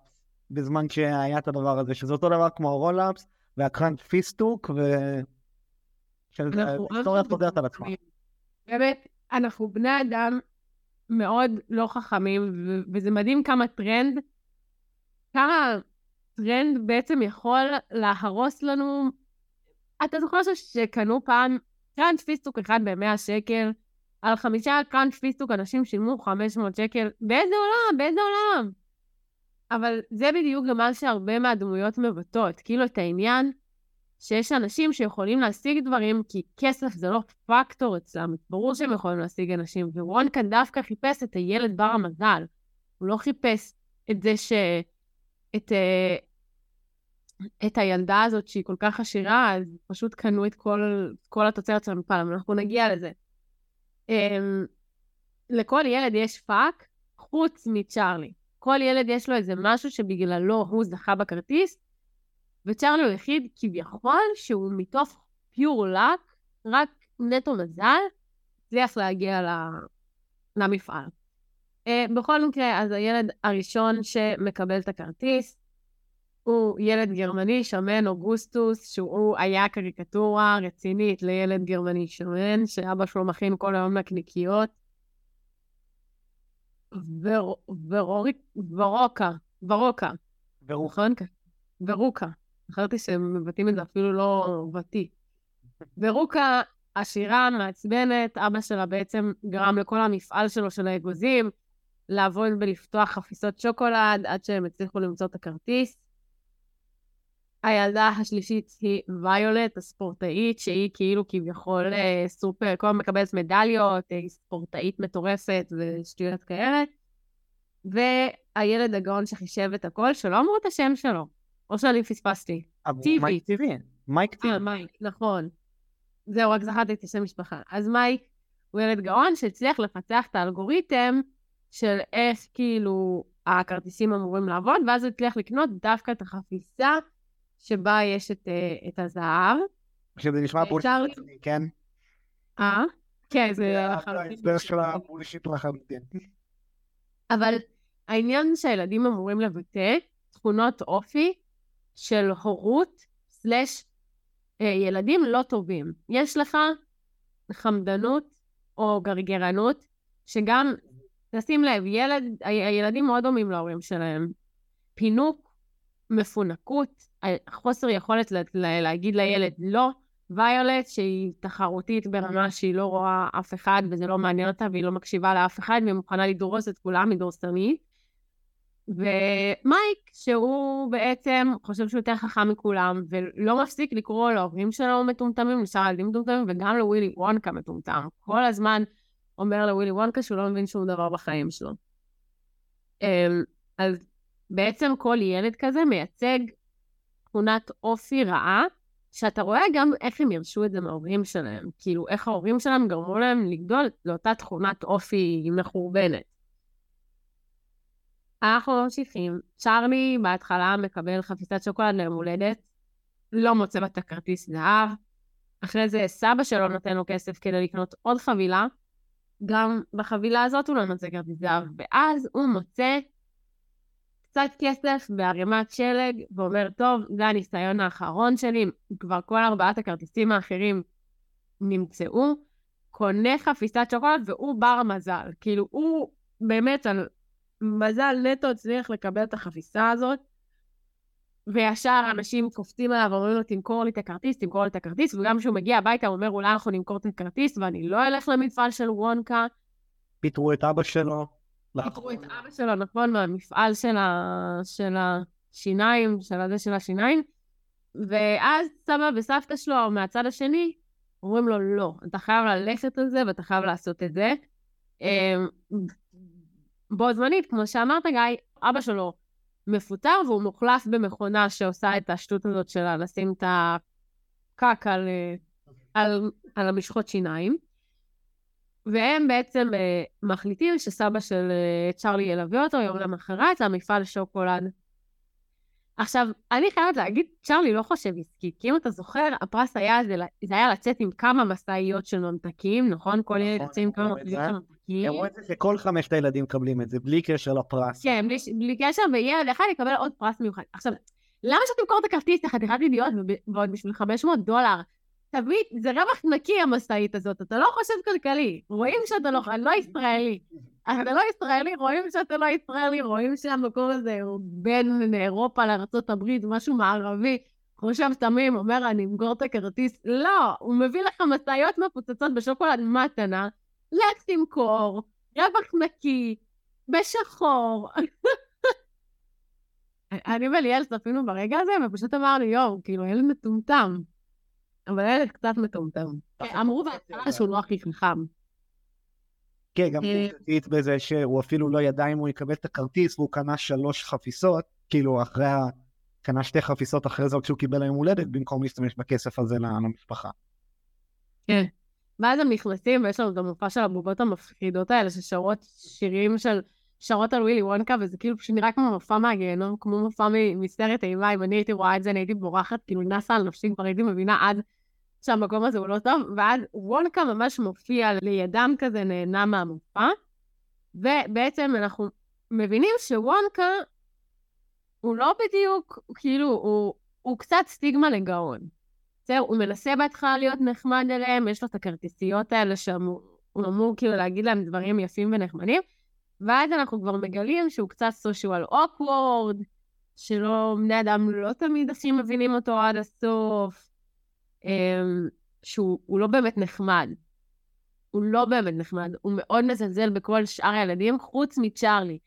בזמן שהיה את הדבר הזה, שזה אותו דבר כמו ה roll-ups והקראנץ' פיסטוק, ו... שההיסטוריה חוזרת על עצמה. באמת, אנחנו בני אדם מאוד לא חכמים, וזה מדהים כמה טרנד, כמה טרנד בעצם יכול להרוס לנו אתה זוכר שקנו פעם קראנץ' פיסטוק אחד ב-100 שקל? על חמישה קראנץ' פיסטוק אנשים שילמו 500 שקל? באיזה עולם? באיזה עולם? אבל זה בדיוק גם מה שהרבה מהדמויות מבטאות. כאילו את העניין שיש אנשים שיכולים להשיג דברים כי כסף זה לא פקטור אצלם. ברור שהם יכולים להשיג אנשים. ורון כאן דווקא חיפש את הילד בר המזל. הוא לא חיפש את זה ש... את, אה, את הילדה הזאת שהיא כל כך עשירה, אז פשוט קנו את כל, כל התוצרת של המפעל, אנחנו נגיע לזה. אמ, לכל ילד יש פאק, חוץ מצ'ארלי. כל ילד יש לו איזה משהו שבגללו הוא זכה בכרטיס, וצ'ארלי הוא היחיד כביכול שהוא מתוך pure luck, רק נטו מזל, הצליח להגיע למפעל. אה, בכל מקרה, אז הילד הראשון שמקבל את הכרטיס, הוא ילד גרמני שמן, אוגוסטוס, שהוא היה קריקטורה רצינית לילד גרמני שמן, שאבא שלו מכין כל היום נקניקיות. ורוקה, ורוקה. ורוקה. נכון? ורוקה. זכרתי שהם מבטאים את זה אפילו לא ותיק. ורוקה עשירה, מעצבנת, אבא שלה בעצם גרם לכל המפעל שלו של האגוזים לעבוד ולפתוח חפיסות שוקולד עד שהם הצליחו למצוא את הכרטיס. הילדה השלישית היא ויולט, הספורטאית, שהיא כאילו כביכול אה, סופר, כל הזמן מקבלת מדליות, אה, היא ספורטאית מטורפת ושטויות כאלה. והילד הגאון שחישב את הכל, שלא אמרו את השם שלו, או שאני פספסתי. טיבי. מייק טיבי. מייק טיבי. אה, מייק, נכון. זהו, רק זכרתי את השם משפחה. אז מייק הוא ילד גאון שהצליח לפתח את האלגוריתם של איך כאילו הכרטיסים אמורים לעבוד, ואז הוא הצליח לקנות דווקא את החפיסה שבה יש את, אה, את הזהב. עכשיו זה נשמע bullshit, כן? אה? כן, זה ההסבר לחלוטין. אבל העניין שהילדים אמורים לבטא תכונות אופי של הורות סלש אה, ילדים לא טובים. יש לך חמדנות או גרגרנות, שגם, תשים לב, ילד, הילדים מאוד דומים להורים שלהם. פינוק, מפונקות, חוסר יכולת לה, לה, להגיד לילד לא, ויולט שהיא תחרותית ברמה שהיא לא רואה אף אחד וזה לא מעניין אותה והיא לא מקשיבה לאף אחד והיא מוכנה לדרוס את כולם, היא דורסנית. ומייק, שהוא בעצם חושב שהוא יותר חכם מכולם, ולא מפסיק לקרוא להורים שלו מטומטמים, לשאר הילדים מטומטמים, וגם לווילי וונקה מטומטם. כל הזמן אומר לווילי וונקה שהוא לא מבין שום דבר בחיים שלו. אמ, אז בעצם כל ילד כזה מייצג תכונת אופי רעה, שאתה רואה גם איך הם ירשו את זה מההורים שלהם. כאילו, איך ההורים שלהם גרמו להם לגדול לאותה תכונת אופי מחורבנת. אנחנו ממשיכים. צ'ארלי בהתחלה מקבל חפיסת שוקולד ליום הולדת, לא מוצא בה את הכרטיס זהב. אחרי זה סבא שלו נותן לו כסף כדי לקנות עוד חבילה. גם בחבילה הזאת הוא לא מוצא כרטיס זהב, ואז הוא מוצא קצת כסף בערימת שלג, ואומר, טוב, זה הניסיון האחרון שלי, כבר כל ארבעת הכרטיסים האחרים נמצאו, קונה חפיסת שוקולד והוא בר מזל. כאילו, הוא באמת על מזל נטו הצליח לקבל את החפיסה הזאת, וישר אנשים קופצים עליו ואומרים לו, תמכור לי את הכרטיס, תמכור לי את הכרטיס, וגם כשהוא מגיע הביתה הוא אומר, אולי אנחנו נמכור את הכרטיס ואני לא אלך למפעל של וונקה. פיטרו את אבא שלו. פיטרו את אבא שלו, נכון, מהמפעל של, ה... של השיניים, של הזה של השיניים. ואז סבא וסבתא שלו מהצד השני אומרים לו, לא, אתה חייב ללכת על זה ואתה חייב לעשות את זה. אמ, בו זמנית, כמו שאמרת, גיא, אבא שלו מפוטר והוא מוחלף במכונה שעושה את השטות הזאת של לשים את הקק על, על, על המשחות שיניים. והם בעצם uh, מחליטים שסבא של uh, צ'ארלי ילווה אותו יום למחרת למפעל שוקולד עכשיו, אני חייבת להגיד, צ'רלי לא חושב עסקית, כי אם אתה זוכר, הפרס היה, זה, זה היה לצאת עם כמה משאיות של ממתקים, נכון? כל ילד יוצא עם כמה משאיות של ממתקים. הם רואים את זה שכל חמשת הילדים מקבלים את זה, בלי קשר לפרס. כן, בלי, בלי קשר, וילד אחד יקבל עוד פרס מיוחד. עכשיו, למה שתמכור את הכרטיס לחתיכת ידיעות ועוד בשביל 500 דולר? תמיד, זה רווח נקי המשאית הזאת, אתה לא חושב כלכלי. רואים שאתה לא, לא ישראלי. אתה לא ישראלי, רואים שאתה לא ישראלי, רואים שהמקום הזה הוא בין אירופה לארה"ב, משהו מערבי. חושב תמים, אומר, אני אמכור את הכרטיס. לא, הוא מביא לך משאיות מפוצצות בשוקולד מתנה, לך תמכור, רווח נקי, בשחור. אני וליאל צפינו ברגע הזה, ופשוט אמר לי, יואו, כאילו, ילד מטומטם. אבל ילד קצת מטומטם. אמרו בהתחלה שהוא לא הכי חכם. כן, גם חוקתית אה, בזה שהוא אפילו לא ידע אם הוא יקבל את הכרטיס, והוא קנה שלוש חפיסות, כאילו אחרי ה... קנה שתי חפיסות אחרי זה כשהוא קיבל היום הולדת, במקום להשתמש בכסף הזה למשפחה. כן. ואז הם נכנסים, ויש לנו את המופע של הבובות המפחידות האלה, ששרות שירים של... שרות על ווילי וונקה, וזה כאילו פשוט נראה כמו מופע מהגיהנום, כמו מופע מסרט אימה, אם אני הייתי רואה את זה, אני הייתי בורחת, כאילו נסה על נפשי, כבר הייתי מבינה עד שהמקום הזה הוא לא טוב, ואז וונקה ממש מופיע לידם כזה, נהנה מהמופע, ובעצם אנחנו מבינים שוונקה הוא לא בדיוק, כאילו, הוא, הוא קצת סטיגמה לגאון. בסדר, הוא מנסה בהתחלה להיות נחמד אליהם, יש לו את הכרטיסיות האלה שהוא אמור כאילו להגיד להם דברים יפים ונחמדים, ואז אנחנו כבר מגלים שהוא קצת סושיאל אוקוורד, שלא, בני אדם לא תמיד הכי מבינים אותו עד הסוף, שהוא לא באמת נחמד. הוא לא באמת נחמד, הוא מאוד מזלזל בכל שאר הילדים, חוץ מצ'ארלי.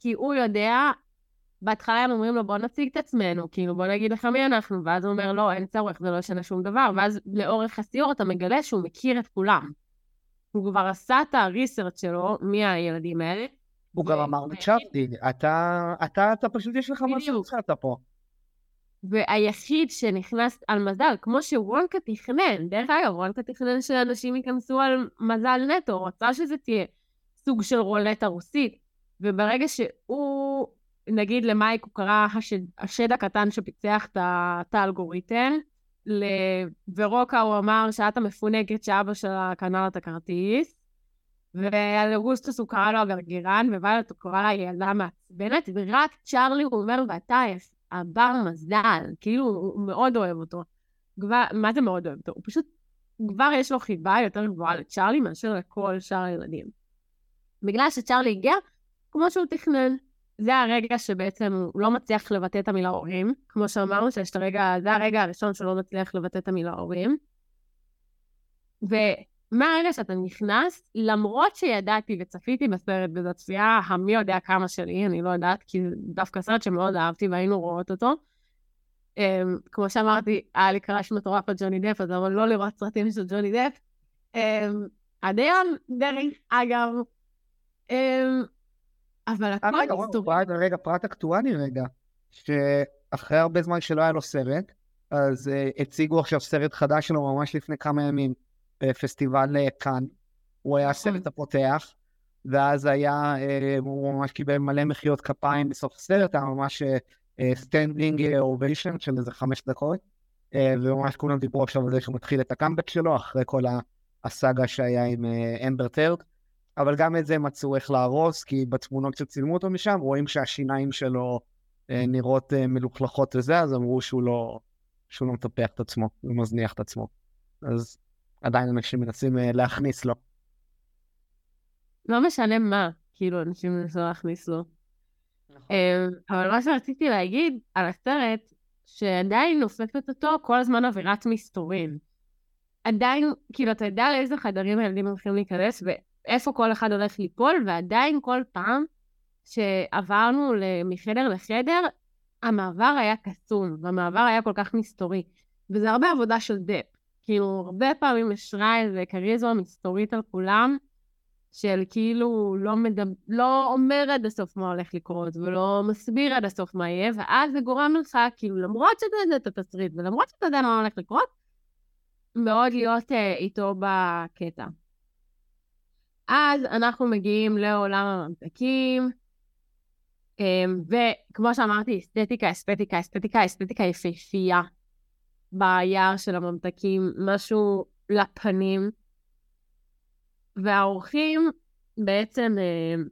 כי הוא יודע, בהתחלה הם אומרים לו, בוא נציג את עצמנו, כאילו, בוא נגיד לך מי אנחנו, ואז הוא אומר, לא, אין צורך, זה לא ישנה שום דבר, ואז לאורך הסיור אתה מגלה שהוא מכיר את כולם. הוא כבר עשה את הריסרט שלו, מי הילדים האלה. הוא גם אמר לצ'ארלי, אתה, אתה, אתה פשוט יש לך משהו שאתה פה. והיחיד שנכנס על מזל, כמו שוונקה תכנן, דרך אגב, וונקה תכנן שאנשים ייכנסו על מזל נטו, רצה שזה תהיה סוג של רולטה רוסית, וברגע שהוא, נגיד למייק הוא קרא השד, השד הקטן שפיצח את האלגוריתם, לברוקה הוא אמר שאת המפונקת שאבא שלה קנה לה את הכרטיס, ועל אוגוסטוס הוא קרא לו הגרגירן, וויולט הוא קרא לה ילדה מעצבנת, ורק צ'ארלי הוא אומר, ואתה הבר מזל, כאילו, הוא מאוד אוהב אותו. כבר, מה זה מאוד אוהב אותו? הוא פשוט, כבר יש לו חיבה יותר גבוהה לצ'ארלי מאשר לכל שאר הילדים. בגלל שצ'ארלי הגיע, כמו שהוא תכנן. זה הרגע שבעצם הוא לא מצליח לבטא את המילה הורים, כמו שאמרנו, שיש את הרגע, זה הרגע הראשון שלא מצליח לבטא את המילה הורים. ומהרגע שאתה נכנס, למרות שידעתי וצפיתי בסרט, וזו צפייה המי יודע כמה שלי, אני לא יודעת, כי זה דווקא סרט שמאוד אהבתי והיינו רואות אותו. Um, כמו שאמרתי, היה לי קראש מטורף על ג'וני דף, אז אבל לא לראות סרטים של ג'וני דף. Um, עד היום, דרך אגב, um, אבל הכל מסתובב. רגע, רגע, פרט אקטואלי רגע, ש... אחרי הרבה זמן שלא היה לו סרט, אז uh, הציגו עכשיו סרט חדש שלו ממש לפני כמה ימים בפסטיבל uh, כאן. הוא היה נכון. הסרט הפותח, ואז היה, uh, הוא ממש קיבל מלא מחיאות כפיים בסוף הסרט, היה ממש standing uh, ovation של איזה חמש דקות, וממש כולם דיברו עכשיו על זה שהוא מתחיל את הקאמבק שלו, אחרי כל הסאגה שהיה עם אמבר הרד. אבל גם את זה מצאו איך להרוס, כי בתמונות שצילמו אותו משם, רואים שהשיניים שלו אה, נראות אה, מלוכלכות וזה, אז אמרו שהוא לא, שהוא לא מטפח את עצמו, הוא מזניח את עצמו. אז עדיין אנשים מנסים אה, להכניס לו. לא משנה מה, כאילו, אנשים מנסים להכניס לו. אה, אבל מה שרציתי להגיד על הסרט, שעדיין נוספת אותו כל הזמן אווירת מסתורין. עדיין, כאילו, אתה יודע לאיזה חדרים הילדים הולכים להיכנס, ואיפה כל אחד הולך ליפול, ועדיין כל פעם שעברנו מחדר לחדר, המעבר היה קסום, והמעבר היה כל כך מסתורי. וזה הרבה עבודה של דפ. כאילו, הרבה פעמים ישרה איזה כריזמה מסתורית על כולם, של כאילו לא, מדבר, לא אומר עד הסוף מה הולך לקרות, ולא מסביר עד הסוף מה יהיה, ואז זה גורם לך, כאילו, למרות שאתה יודע את התסריט, ולמרות שאתה יודע מה הולך לקרות, מאוד להיות uh, איתו בקטע. אז אנחנו מגיעים לעולם הממתקים, אמ, וכמו שאמרתי, אסתטיקה, אסתטיקה, אסתטיקה, אסתטיקה יפהפייה ביער של הממתקים, משהו לפנים. והאורחים בעצם אמ,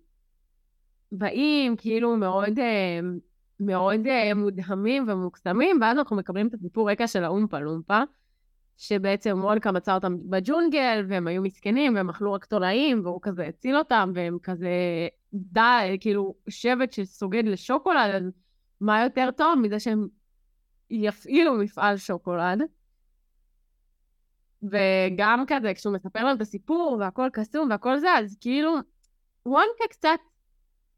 באים כאילו מאוד, אמ, מאוד מודהמים ומוקסמים, ואז אנחנו מקבלים את הסיפור רקע של האומפה לומפה. שבעצם וולקה מצא אותם בג'ונגל, והם היו מסכנים, והם אכלו רק תולעים, והוא כזה הציל אותם, והם כזה, די, כאילו, שבט שסוגד לשוקולד, אז מה יותר טוב מזה שהם יפעילו מפעל שוקולד? וגם כזה, כשהוא מספר להם את הסיפור, והכל קסום והכל זה, אז כאילו, וונקה קצת,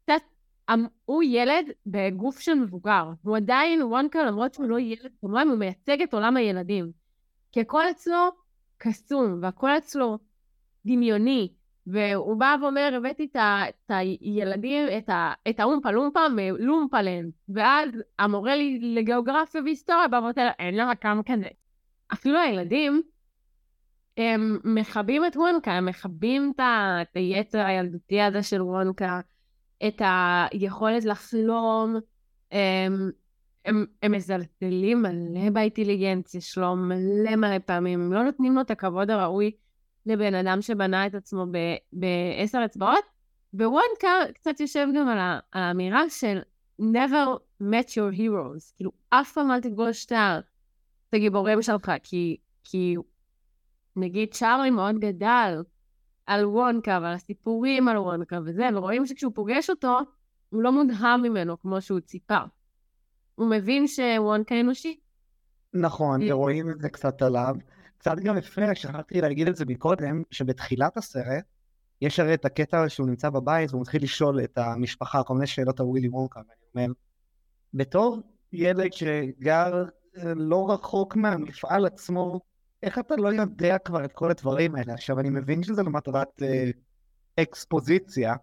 קצת, אמ, הוא ילד בגוף של מבוגר. הוא עדיין, וונקה, למרות שהוא לא ילד כמובן, הוא מייצג את עולם הילדים. כי הכל אצלו קסום, והכל אצלו דמיוני. והוא בא ואומר, הבאתי את הילדים, את האומפה לומפה מלומפלנד. ואז המורה לי לגיאוגרפיה והיסטוריה בא ואומר, אין לה כמה כזה. אפילו הילדים, הם מכבים את וונקה, הם מכבים את היצר הילדותי הזה של וונקה, את היכולת לחלום, הם, הם, הם מזלזלים מלא באינטליגנציה שלו, מלא מלא פעמים, הם לא נותנים לו את הכבוד הראוי לבן אדם שבנה את עצמו בעשר אצבעות, ווונקה קצת יושב גם על, על האמירה של never met your heroes, כאילו אף פעם אל תפגוש את הגיבורים שלך, כי, כי נגיד צ'ארלי מאוד גדל על וונקה ועל הסיפורים על וונקה וזה, ורואים שכשהוא פוגש אותו, הוא לא מודהם ממנו כמו שהוא ציפה. הוא מבין שוונקה אנושי. נכון, ורואים את זה קצת עליו. קצת גם הפריע, שכחתי להגיד את זה מקודם, שבתחילת הסרט, יש הרי את הקטע שהוא נמצא בבית והוא מתחיל לשאול את המשפחה כל מיני שאלות על ווילי וונקה, ואני אומר, בתור ילד שגר אה, לא רחוק מהמפעל עצמו, איך אתה לא יודע כבר את כל הדברים האלה? עכשיו, אני מבין שזה למטרת אה, אקספוזיציה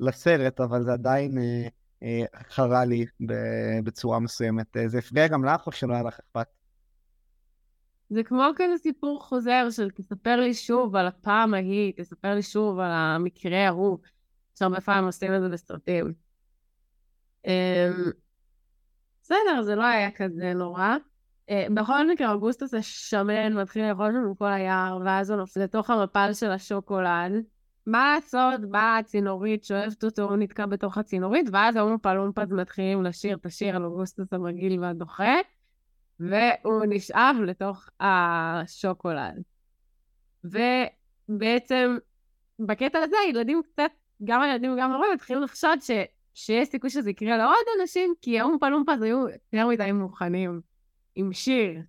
לסרט, אבל זה עדיין אה, אה, חרה לי בצורה מסוימת. אה, זה הפריע גם לך או שלא היה לך אכפת? זה כמו כזה סיפור חוזר של תספר לי שוב על הפעם ההיא, תספר לי שוב על המקרה ההוא, שהרבה פעמים עושים את זה בסרטים. אמ, בסדר, זה לא היה כזה נורא. אה, בכל מקרה, אוגוסטוס השמן מתחיל לאכול לנו כל היער, ואז הוא נופל לתוך המפל של השוקולד. מה לעשות, באה הצינורית, שואבת אותו, הוא נתקע בתוך הצינורית, ואז האומפה לומפז מתחילים לשיר את השיר על אוגוסטוס המגעיל והדוחה, והוא נשאב לתוך השוקולד. ובעצם, בקטע הזה, הילדים קצת, גם הילדים וגם ההורים התחילו לחשוד ש... שיש סיכוי שזה יקרה לעוד אנשים, כי האומפה לומפז היו יותר מדי מוכנים עם שיר.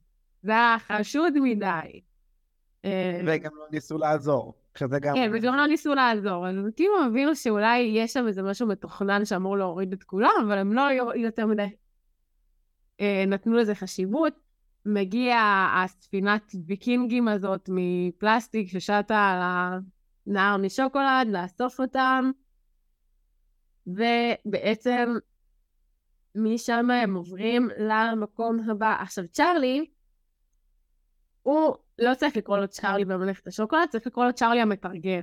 זה היה חשוד מדי. אה, וגם לא ניסו לעזור. שזה גם... כן, וגם לא ניסו לעזור. אז כאילו הבינו שאולי יש שם איזה משהו מתוכנן שאמור להוריד את כולם, אבל הם לא יותר מדי נתנו לזה חשיבות. מגיע הספינת ויקינגים הזאת מפלסטיק ששטה על הנהר משוקולד, לאסוף אותם, ובעצם משם הם עוברים למקום הבא. עכשיו, צ'ארלי, הוא לא צריך לקרוא לו צ'ארלי במלאכת השוקולד, צריך לקרוא לו צ'ארלי המתרגר.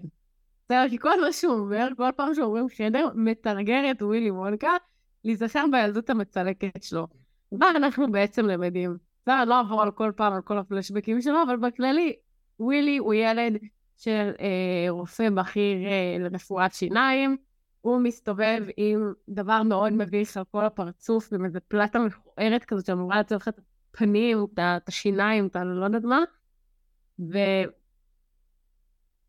בסדר, כי כל מה שהוא אומר, כל פעם שאומרים חדר, מתרגר את ווילי וונקה, להיזכר בילדות המצלקת שלו. מה אנחנו בעצם למדים? בסדר, לא אעבור על כל פעם על כל הפלשבקים שלו, אבל בכללי, ווילי הוא ילד של אה, רופא בכיר אה, לרפואת שיניים, הוא מסתובב עם דבר מאוד מביך על כל הפרצוף, עם איזה פלטה מכוערת כזאת שאמורה לצאת לך את הפנים, את השיניים, את הלא יודעת מה,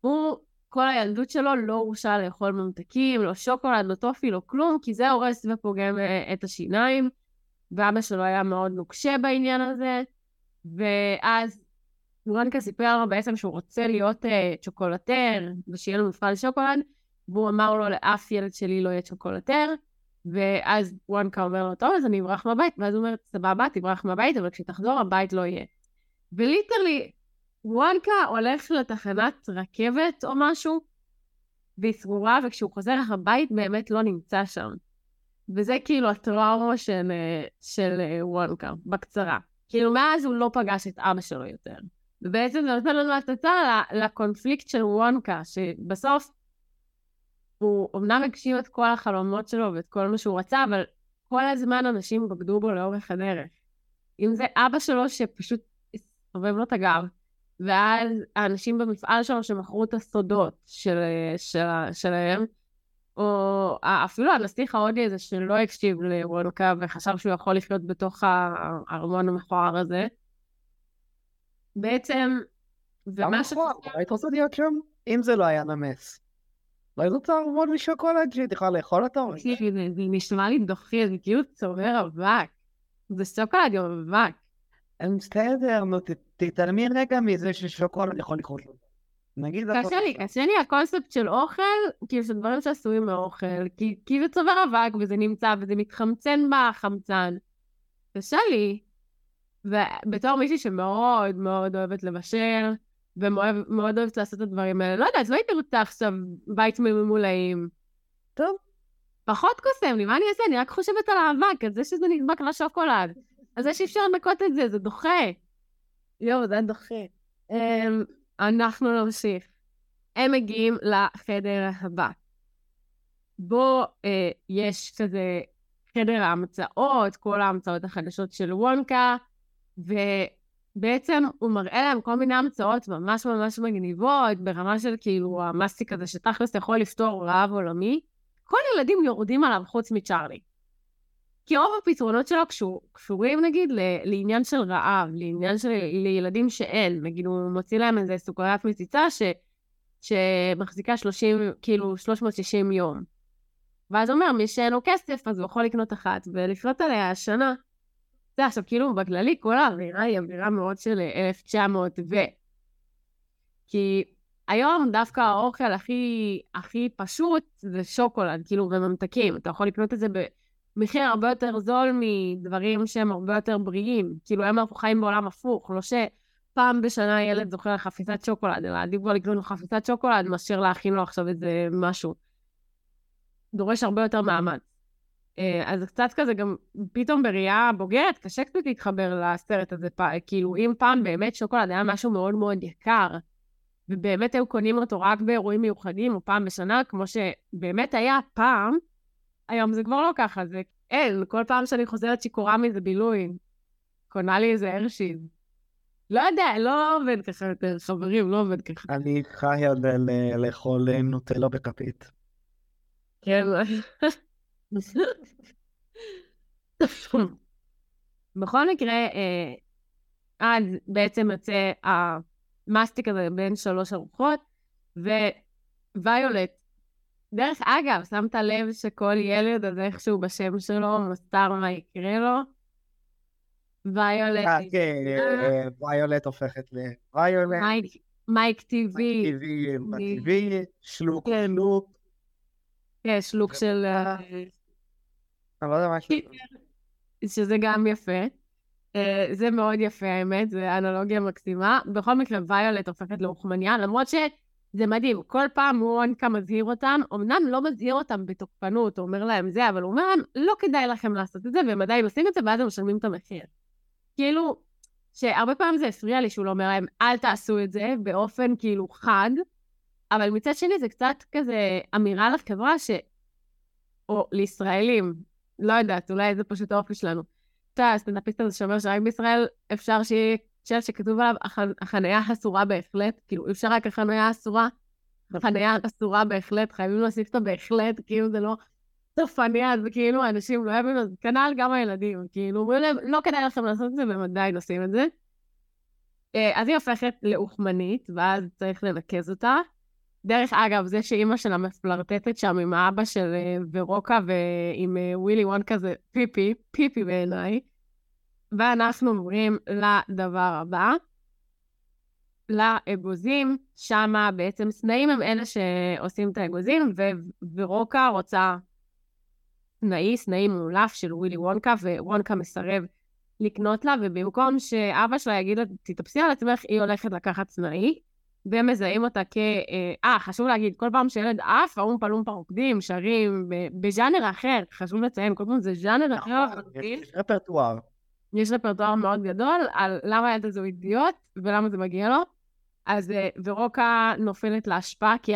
והוא, כל הילדות שלו לא הורשה לאכול ממתקים, לא שוקולד, לא טופי, לא כלום, כי זה הורס ופוגם אה, את השיניים, ואבא שלו היה מאוד נוקשה בעניין הזה, ואז וונקה סיפר לו בעצם שהוא רוצה להיות אה, chocolatier, ושיהיה לו מפעל שוקולד, והוא אמר לו, אף ילד שלי לא יהיה chocolatier, ואז וואנקה אומר לו, טוב, אז אני אברח מהבית, ואז הוא אומר, סבבה, תברח מהבית, אבל כשתחזור הבית לא יהיה. ו literally, וואנקה הולך לתחנת רכבת או משהו, והיא סגורה, וכשהוא חוזר הבית באמת לא נמצא שם. וזה כאילו הטראומה של, אה, של אה, וואנקה, בקצרה. כאילו, מאז הוא לא פגש את אבא שלו יותר. ובעצם זה נותן לנו הצצה לקונפליקט של וואנקה, שבסוף הוא אמנם הגשים את כל החלומות שלו ואת כל מה שהוא רצה, אבל כל הזמן אנשים בגדו בו לאורך הדרך. אם זה אבא שלו שפשוט הסתובב לו את הגב, ואז האנשים במפעל שלו שמכרו את הסודות של, של, שלהם, או אפילו הנסיך ההודי הזה שלא הקשיב לוונקה וחשב שהוא יכול לחיות בתוך הארמון המכוער הזה. בעצם, ומה ש... היית רוצה להיות שם? אם זה לא היה נמס. לא היית רוצה ללמוד משוקולד שהיא תוכל לאכול אותו? זה נשמע לי דוחי, זה כאילו צובר אבק. זה שוקולד עם אבק. בסדר, נו, תתעלמי רגע מזה ששוקולד יכול לקרות לו. נגיד... קשה לי, קשה לי הקונספט של אוכל, כאילו של דברים שעשויים מאוכל, כי, כי זה צובר אבק וזה נמצא וזה מתחמצן בחמצן. קשה לי. ובתור מישהי שמאוד מאוד אוהבת לבשל, ומאוד אוהבת לעשות את הדברים האלה, לא יודעת, לא הייתי רוצה עכשיו בית ממולאים. טוב, פחות קוסם לי, מה אני אעשה? אני רק חושבת על האבק, על זה שזה נדבק לשוקולד. על זה שאי אפשר לנקות את זה, זה דוחה. יואו, זה דוחה. אנחנו נמשיך. הם מגיעים לחדר הבא. בו uh, יש כזה חדר ההמצאות, כל ההמצאות החדשות של וונקה, ובעצם הוא מראה להם כל מיני המצאות ממש ממש מגניבות, ברמה של כאילו המאסטיק הזה שתכלס יכול לפתור רעב עולמי. כל ילדים יורדים עליו חוץ מצ'ארלי. כי רוב הפתרונות שלו קשור, קשורים נגיד ל, לעניין של רעב, לעניין של לילדים שאין, נגיד הוא מוציא להם איזה סוכריית מציצה ש, שמחזיקה 30, כאילו 360 יום. ואז הוא אומר, מי שאין לו כסף אז הוא יכול לקנות אחת ולפנות עליה השנה. זה עכשיו כאילו בכללי כל האווירה היא אווירה מאוד של 1900 ו... כי היום דווקא האוכל הכי, הכי פשוט זה שוקולד, כאילו, וממתקים. אתה יכול לקנות את זה במחיר הרבה יותר זול מדברים שהם הרבה יותר בריאים. כאילו, היום אנחנו חיים בעולם הפוך, לא שפעם בשנה ילד זוכר חפיסת שוקולד, אלא עדיף כבר לקנות לו חפיסת שוקולד מאשר להכין לו עכשיו איזה משהו. דורש הרבה יותר מאמץ. אה, אז קצת כזה גם, פתאום בראייה בוגרת, קשה קצת להתחבר לסרט הזה. כאילו, אם פעם באמת שוקולד היה משהו מאוד מאוד יקר, ובאמת היו קונים אותו רק באירועים מיוחדים, או פעם בשנה, כמו שבאמת היה פעם, היום זה כבר לא ככה, זה אין, כל פעם שאני חוזרת שיכורה מזה בילוי, קונה לי איזה הרשיז. לא יודע, לא עובד ככה יותר, חברים, לא עובד ככה. אני חי על לאכול נוטלו בכפית. כן. בכל מקרה, אה, אז בעצם יוצא המאסטיק הזה בין שלוש ארוחות, וויולט, דרך אגב, שמת לב שכל ילד, אז איכשהו בשם שלו, מסתר מה יקרה לו? ויולט. אה, כן, אה, ויולט הופכת ל... ויולט. מייק טיווי. מייק טיווי, שלוק כן. שלוק. כן, שלוק של... אני לא יודע מה שזה גם יפה. אה, זה מאוד יפה, האמת, זה אנלוגיה מקסימה. בכל מקרה, ויולט הופכת לרוחמניה, למרות זה מדהים, כל פעם וונקה מזהיר אותם, אמנם לא מזהיר אותם בתוקפנות, אומר להם זה, אבל הוא אומר להם, לא כדאי לכם לעשות את זה, והם עדיין עושים את זה, ואז הם משלמים את המחיר. כאילו, שהרבה פעמים זה הפריע לי שהוא לא אומר להם, אל תעשו את זה, באופן כאילו חד, אבל מצד שני זה קצת כזה אמירה לחברה ש... או לישראלים, לא יודעת, אולי זה פשוט האופי שלנו. אתה הסטנדאפיסט הזה שאומר שרק בישראל אפשר שיהיה שלט שכתוב עליו, החניה אסורה בהחלט, כאילו, אי אפשר רק החניה אסורה, החניה אסורה בהחלט, חייבים להוסיף את הבהחלט, כאילו זה לא סופניה, זה כאילו אנשים לא יבינו, כנ"ל גם הילדים, כאילו, אומרים להם, לא כדאי לכם לעשות את זה, והם עדיין עושים את זה. אה, אז היא הופכת לאוכמנית, ואז צריך לנקז אותה. דרך אגב, זה שאימא שלה מפלרטטת שם עם האבא של אה, ורוקה ועם אה, ווילי וונקה זה פיפי, פיפי בעיניי. ואנחנו עוברים לדבר הבא, לאגוזים, שמה בעצם סנאים הם אלה שעושים את האגוזים, ורוקה רוצה סנאי, סנאי מאולף של ווילי וונקה, ווונקה מסרב לקנות לה, ובמקום שאבא שלה יגיד לה, תתאפסי על עצמך, היא הולכת לקחת סנאי, והם מזהים אותה כ... אה, חשוב להגיד, כל פעם שילד עף, האומפה לומפה רוקדים, שרים, בז'אנר אחר, חשוב לציין, כל פעם זה ז'אנר אחר. יש רפרטואר. יש רפרטואר מאוד גדול על למה הילד הזה הוא אידיוט ולמה זה מגיע לו. אז אה, ורוקה נופלת להשפעה כי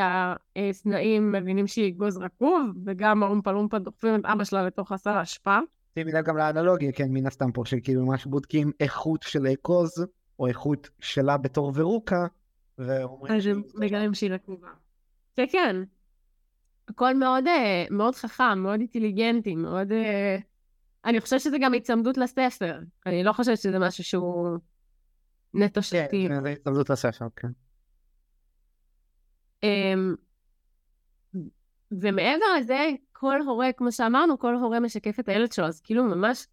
הסנאים מבינים שהיא אגוז רקוב, וגם האומפה לומפה דוחפים את אבא שלה לתוך הסל האשפה. שימי לב גם לאנלוגיה, כן, מן הסתם פה, שכאילו ממש בודקים איכות של אגוז, או איכות שלה בתור ורוקה, ואומרים... אז הם מגלים שהיא רקובה. כן, כן. הכל מאוד, אה, מאוד חכם, מאוד אינטליגנטי, מאוד... אני חושבת שזה גם הצמדות לספר. אני לא חושבת שזה משהו שהוא נטו שתי. כן, זה הצמדות לספר, כן. אמ, ומעבר לזה, כל הורה, כמו שאמרנו, כל הורה משקף את הילד שלו, אז כאילו ממש,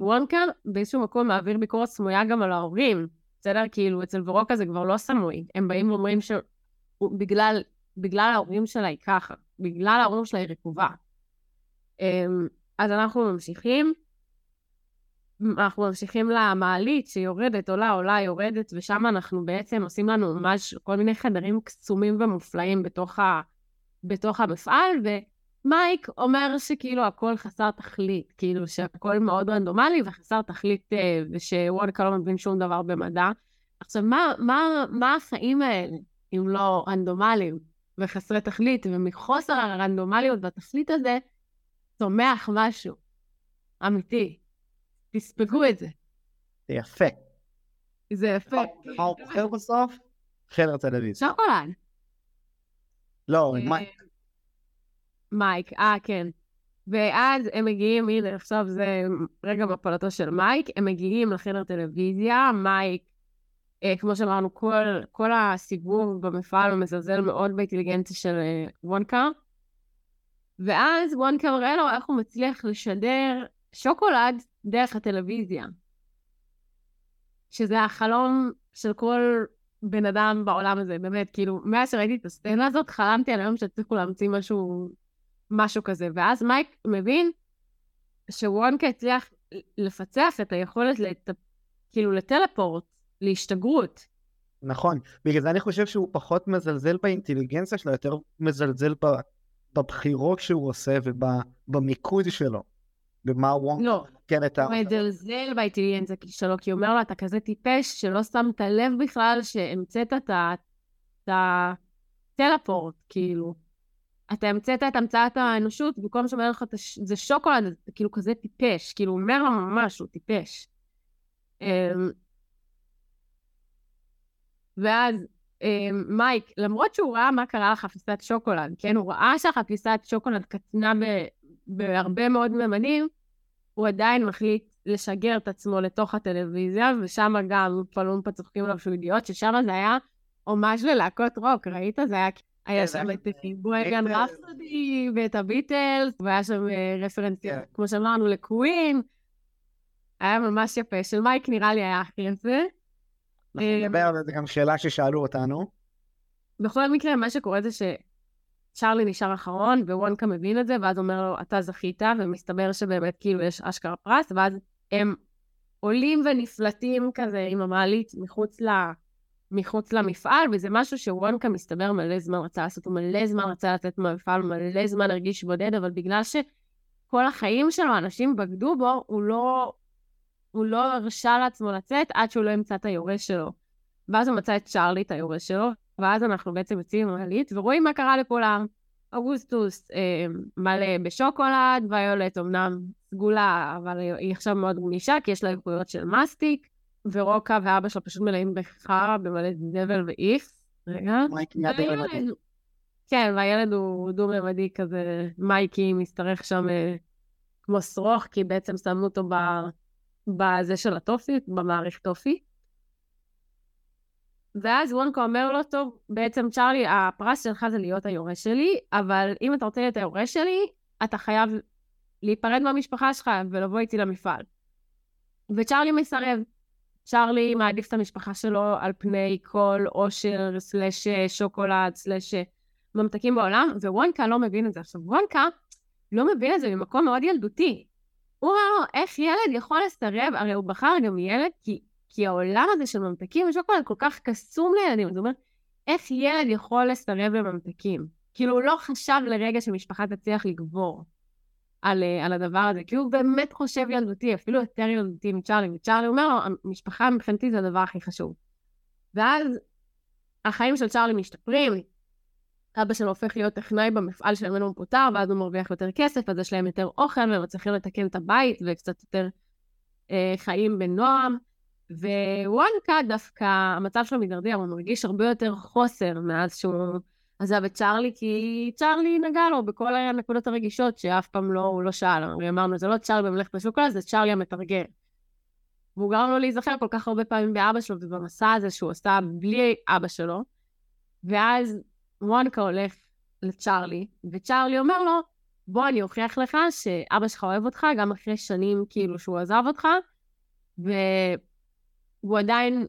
וונקר באיזשהו מקום מעביר ביקורת סמויה גם על ההורים, בסדר? כאילו, אצל ורוקה זה כבר לא סמוי. הם באים ואומרים שבגלל בגלל ההורים שלה היא ככה, בגלל ההורים שלה היא רקובה. אז אנחנו ממשיכים. אנחנו ממשיכים למעלית שיורדת, עולה, עולה, יורדת, ושם אנחנו בעצם עושים לנו ממש כל מיני חדרים קסומים ומופלאים בתוך, ה, בתוך המפעל, ומייק אומר שכאילו הכל חסר תכלית, כאילו שהכל מאוד רנדומלי וחסר תכלית, אה, ושוונקה לא מבין שום דבר במדע. עכשיו, מה, מה, מה החיים האלה אם לא רנדומליים וחסרי תכלית, ומחוסר הרנדומליות והתכלית הזה, צומח משהו אמיתי. תספגו את זה. זה יפה. זה יפה. מה הוא בוחר בסוף? חדר טלוויזיה. שוקולד. לא, אה, מייק. מייק, אה, כן. ואז הם מגיעים, הנה, עכשיו זה רגע מפלתו של מייק, הם מגיעים לחדר טלוויזיה, מייק, אה, כמו שאמרנו, כל, כל הסיבוב במפעל מזלזל מאוד באינטליגנציה של אה, וונקה, ואז מראה לו איך הוא מצליח לשדר שוקולד דרך הטלוויזיה. שזה החלום של כל בן אדם בעולם הזה, באמת, כאילו, מאז שראיתי את הסצנה הזאת, חלמתי על היום שהצליחו להמציא משהו, משהו כזה. ואז מייק מבין שוונקה הצליח לפצח את היכולת, לת... כאילו, לטלפורט, להשתגרות. נכון, בגלל זה אני חושב שהוא פחות מזלזל באינטליגנציה שלו, יותר מזלזל בבחירות שהוא עושה ובמיקוד שלו. במה הוא לא, כן את ה... הוא מזלזל באינטליגנציה שלו, כי הוא אומר לו, אתה כזה טיפש שלא שמת לב בכלל שהמצאת את הטלפורט, כאילו. אתה המצאת את המצאת האנושות, במקום שאומר לך, זה שוקולד, אתה כאילו כזה טיפש, כאילו הוא אומר לו ממש, הוא טיפש. אמ, ואז מייק, למרות שהוא ראה מה קרה לחפיסת שוקולד, כן, הוא ראה שהחפיסת שוקולד קטנה בהרבה מאוד ממדים, הוא עדיין מחליט לשגר את עצמו לתוך הטלוויזיה, ושם גם פלומפה צוחקים עליו שהוא אידיוט, ששם זה היה הומאז' ללהקות רוק, ראית? זה היה... היה שם את בויגן רפסודי ואת הביטלס, והיה שם אה, רפרנסיה, כן. כמו שאמרנו, לקווין. היה ממש יפה. של מייק נראה לי היה הכי יפה. אנחנו אה, נדבר על זה, גם שאלה ששאלו אותנו. בכל מקרה, מה שקורה זה שצ'ארלי נשאר אחרון, ווונקה מבין את זה, ואז אומר לו, אתה זכית, ומסתבר שבאמת כאילו יש אשכרה פרס, ואז הם עולים ונפלטים כזה עם המעלית מחוץ ל... מחוץ למפעל, וזה משהו שוונקה מסתבר מלא זמן רצה לעשות, הוא מלא זמן רצה לצאת מהמפעל, מלא זמן הרגיש בודד, אבל בגלל שכל החיים שלו, אנשים בגדו בו, הוא לא, הוא לא הרשה לעצמו לצאת עד שהוא לא ימצא את היורש שלו. ואז הוא מצא את צ'ארלי, את היורש שלו, ואז אנחנו בעצם יוצאים עם המעלית, ורואים מה קרה לכולם. אוגוסטוס אה, מלא בשוקולד, ויולט אמנם סגולה, אבל היא עכשיו מאוד גמישה, כי יש לה איכויות של מסטיק. ורוקה ואבא שלו פשוט מלאים בחרא, במלא זבל ואיף. רגע. כן, והילד הוא דו-ממדי כזה, מייקי משתרך שם אה, כמו שרוך, כי בעצם שמו אותו בזה של הטופי, במעריך טופי. ואז וונקו אומר לו, טוב, בעצם צ'ארלי, הפרס שלך זה להיות היורש שלי, אבל אם אתה רוצה להיות היורש שלי, אתה חייב להיפרד מהמשפחה שלך ולבוא איתי למפעל. וצ'ארלי מסרב. צ'ארלי מעדיף את המשפחה שלו על פני כל אושר, סלאש שוקולד, סלאש ממתקים בעולם, ווונקה לא מבין את זה. עכשיו, וונקה לא מבין את זה ממקום מאוד ילדותי. הוא אומר לו, איך ילד יכול לסרב? הרי הוא בחר גם ילד, כי, כי העולם הזה של ממתקים ושוקולד כל כך קסום לילדים. זאת אומרת, איך ילד יכול לסרב לממתקים? כאילו, הוא לא חשב לרגע שמשפחה תצליח לגבור. על, אה, על הדבר הזה, כי הוא באמת חושב ילדותי, אפילו יותר ילדותי מצ'ארלי, וצ'ארלי אומר לו, המשפחה מבחינתי זה הדבר הכי חשוב. ואז החיים של צ'ארלי משתפרים, אבא שלו הופך להיות טכנאי במפעל שממנו הוא פוטר, ואז הוא מרוויח יותר כסף, אז יש להם יותר אוכל, והם מצליחים לתקן את הבית, וקצת יותר אה, חיים בנועם. ווואנקה דווקא, המצב שלו מידרדר, הוא מרגיש הרבה יותר חוסר מאז שהוא עזב את צ'ארלי, כי צ'ארלי נגע לו בכל הנקודות הרגישות שאף פעם לא, הוא לא שאל. אמרנו, זה לא צ'ארלי במלאכת השוקולד, זה צ'ארלי המתרגל. והוא גרם לו להיזכר כל כך הרבה פעמים באבא שלו ובמסע הזה שהוא עשה בלי אבא שלו. ואז וונקה הולך לצ'ארלי, וצ'ארלי אומר לו, בוא אני אוכיח לך שאבא שלך אוהב אותך, גם אחרי שנים כאילו שהוא עזב אותך, והוא עדיין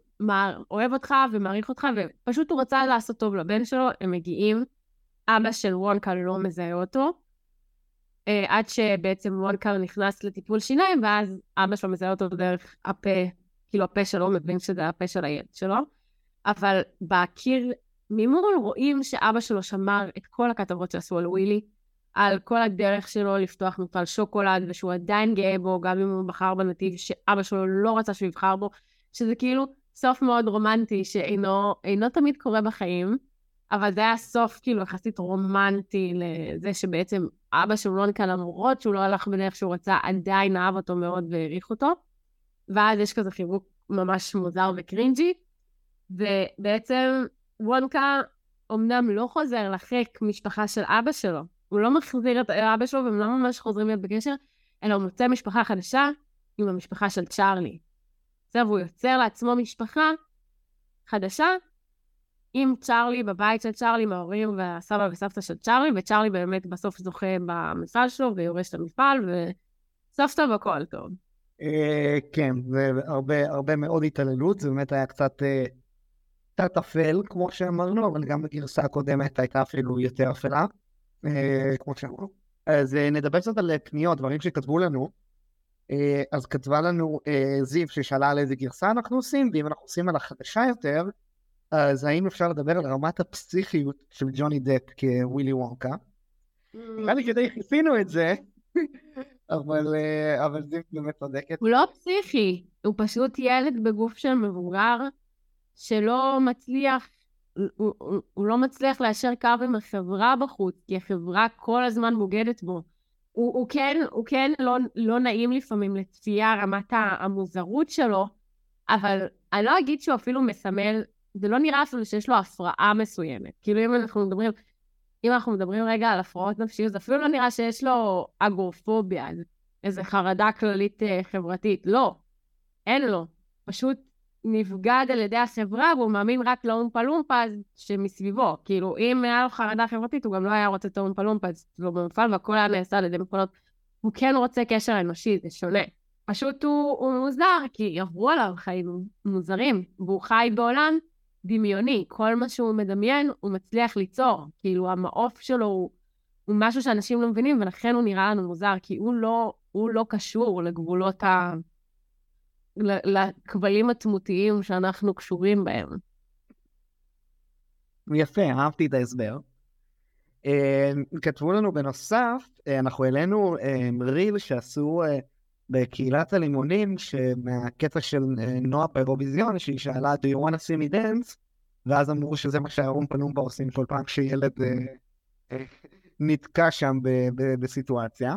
אוהב אותך ומעריך אותך, ופשוט הוא רצה לעשות טוב לבן שלו, הם מגיעים, אבא של וונקה לא מזהה אותו, אה, עד שבעצם וונקה נכנס לטיפול שיניים, ואז אבא שלו מזהה אותו דרך הפה, כאילו הפה שלו, מבין שזה הפה של הילד שלו, אבל בקיר ממול רואים שאבא שלו שמר את כל הכתבות שעשו על ווילי, על כל הדרך שלו לפתוח מפעל שוקולד, ושהוא עדיין גאה בו, גם אם הוא בחר בנתיב שאבא שלו לא רצה שהוא יבחר בו, שזה כאילו סוף מאוד רומנטי שאינו תמיד קורה בחיים, אבל זה היה סוף כאילו יחסית רומנטי לזה שבעצם אבא של רונקה, למרות שהוא לא הלך בדרך שהוא רצה, עדיין אהב אותו מאוד והעריך אותו. ואז יש כזה חיבוק ממש מוזר וקרינג'י, ובעצם וונקה אמנם לא חוזר לחיק משפחה של אבא שלו, הוא לא מחזיר את אבא שלו והם לא ממש חוזרים להיות בקשר, אלא הוא מוצא משפחה חדשה עם המשפחה של צ'ארלי. עכשיו הוא יוצר לעצמו משפחה חדשה עם צ'ארלי בבית של צ'ארלי, עם ההורים והסבא וסבתא של צ'ארלי, וצ'ארלי באמת בסוף זוכה במפעל שלו ויורש את המפעל, וסוף טוב הכל טוב. אה, כן, והרבה מאוד התעללות, זה באמת היה קצת אה, קצת אפל, כמו שאמרנו, אבל גם בגרסה הקודמת הייתה אפילו יותר אפלה, אה, כמו שאמרנו. אז נדבר קצת על פניות, דברים שכתבו לנו. אה, אז כתבה לנו אה, זיו ששאלה על איזה גרסה אנחנו עושים, ואם אנחנו עושים על החדשה יותר, אז האם אפשר לדבר על רמת הפסיכיות של ג'וני דפ כווילי וונקה? נראה לי כדי כיסינו את זה, אבל, אה, אבל זיו באמת צודקת. הוא לא פסיכי, הוא פשוט ילד בגוף של מבוגר שלא מצליח, הוא, הוא, לא מצליח ליישר קו עם החברה בחוץ, כי החברה כל הזמן בוגדת בו. הוא, הוא כן, הוא כן לא, לא נעים לפעמים לצפייה, רמת המוזרות שלו, אבל אני לא אגיד שהוא אפילו מסמל, זה לא נראה אפילו שיש לו הפרעה מסוימת. כאילו אם אנחנו מדברים, אם אנחנו מדברים רגע על הפרעות נפשיות, זה אפילו לא נראה שיש לו אגורפוביה, איזה חרדה כללית אה, חברתית. לא, אין לו. פשוט נבגד על ידי החברה והוא מאמין רק לאומפה לומפה שמסביבו. כאילו, אם היה לו חרדה חברתית, הוא גם לא היה רוצה את האומפה לומפה אצלו במפעל, והכל היה נעשה על ידי מכונות. הוא כן רוצה קשר אנושי, זה שונה. פשוט הוא, הוא מוזר, כי עברו עליו חיים מוזרים, והוא חי בעולם דמיוני. כל מה שהוא מדמיין, הוא מצליח ליצור. כאילו, המעוף שלו הוא, הוא משהו שאנשים לא מבינים, ולכן הוא נראה לנו מוזר, כי הוא לא, הוא לא קשור לגבולות ה... לכבלים התמותיים שאנחנו קשורים בהם. יפה, אהבתי את ההסבר. אה, כתבו לנו בנוסף, אה, אנחנו העלינו אה, ריל שעשו בקהילת הלימונים, מהקטע של נועה באירוויזיון, שהיא שאלה, do you want to see me dance? ואז אמרו שזה מה שהאום פלומבה עושים כל פעם שילד נתקע שם בסיטואציה.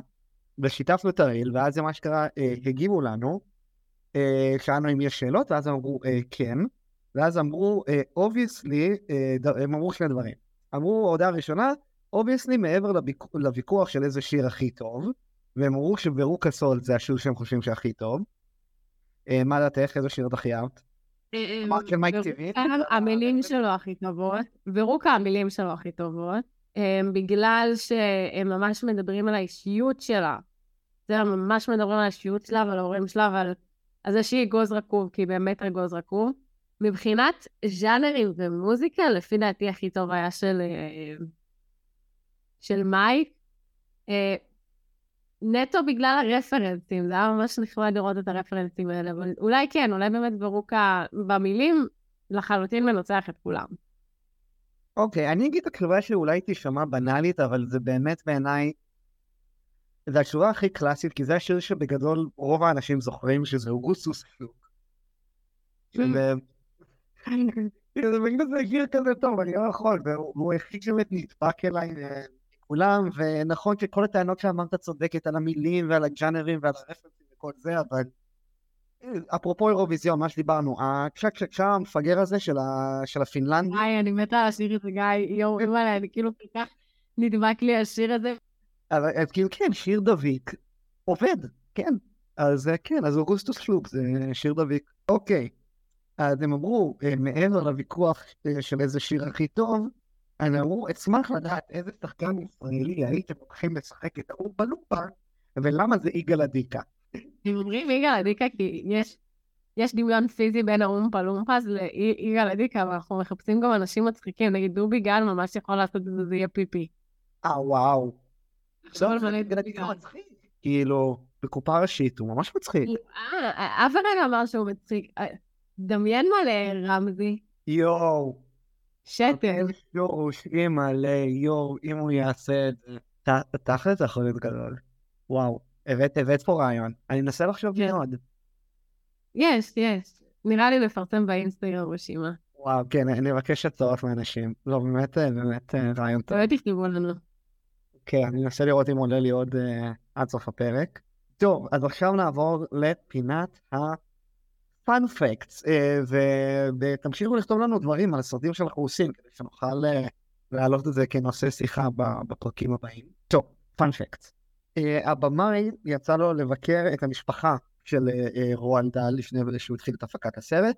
ושיתפנו את ה reel, ואז זה מה שקרה, הגיבו לנו, שאלנו אם יש שאלות, ואז אמרו כן, ואז אמרו, obviously, הם אמרו שני דברים. אמרו, ההודעה הראשונה, obviously מעבר לוויכוח של איזה שיר הכי טוב, והם אמרו שוורוקה סולט זה השיר שהם חושבים שהכי טוב. אה, מה דעתך? איזה שיר את הכי אהבת? אה, אה, אמרת של מייק? המילים שלו הכי טובות, ורוקה המילים שלו הכי טובות, בגלל שהם ממש מדברים על האישיות שלה. זה ממש מדברים על האישיות שלה ועל ההורים שלה ועל זה שהיא אגוז רקוב, כי באמת אגוז רקוב. מבחינת ז'אנרים ומוזיקה, לפי דעתי הכי טוב היה של של מאי, אה, נטו בגלל הרפרנסים, זה היה ממש נחמד לראות את הרפרנסים האלה, אבל אולי כן, אולי באמת ברוקה במילים לחלוטין מנוצח את כולם. אוקיי, okay, אני אגיד את התשובה שאולי תישמע בנאלית, אבל זה באמת בעיניי, זה התשובה הכי קלאסית, כי זה השיר שבגדול רוב האנשים זוכרים שזה אוגוסטוס פלוק. זה בגלל זה שיר כזה טוב, אני לא יכול, והוא היחיד שבאמת נדבק אליי אה, כולם, ונכון שכל הטענות שאמרת צודקת על המילים ועל הג'אנרים ועל הרפרנסים וכל זה, אבל אפרופו אירוויזיון, מה שדיברנו, הצ'ק צ'ק צ'ק המפגר הזה של, ה... של הפינלנדי. היי, אני מתה על השיר הזה, גיא, יואו, אימא'לה, אני כאילו כל כך נדבק לי השיר הזה. אז כאילו כן, שיר דביק עובד, כן. אז כן, אז אוגוסטוס שלוק זה שיר דביק. אוקיי, אז הם אמרו, אה, מעבר לוויכוח אה, של איזה שיר הכי טוב, אני אמרו, אשמח לדעת איזה שחקן ישראלי הייתם הולכים לשחק את האור בלופה, ולמה זה יגאל אדיקה. הם אומרים יגאל אדיקה כי יש, יש דמיון פיזי בין האומפה לומפס ליגאל אדיקה, ואנחנו מחפשים גם אנשים מצחיקים, נגיד דובי גל ממש יכול לעשות את זה, זה יהיה פיפי. אה, וואו. עכשיו אדיקה מצחיק. כאילו, בקופה ראשית, הוא ממש מצחיק. אה, אף אחד לא אמר שהוא מצחיק. אה, דמיין מלא רמזי. יואו. שתן. יואו, אימא'לה, יואו, אם הוא יעשה את זה. תכל'ס זה יכול להיות גדול. וואו, הבאת פה רעיון. אני מנסה לחשוב כן. מאוד. יש, יש. נראה לי לפרסם באינסטגרם רשימה. וואו, כן, אני מבקש הצעות מאנשים. לא, באמת, אה, באמת אה, רעיון טוב. באמת תכתבו לנו. כן, אני אנסה לראות אם עולה לי עוד uh, עד סוף הפרק. טוב, אז עכשיו נעבור לפינת ה... פאנ פקטס, אה, ותמשיכו לכתוב לנו דברים על הסרטים שאנחנו עושים, כדי שנוכל אה, להעלות את זה כנושא שיחה בפרקים הבאים. טוב, פאנ פקטס. הבמאי יצא לו לבקר את המשפחה של רועל דל לפני שהוא התחיל את הפקת הסרט.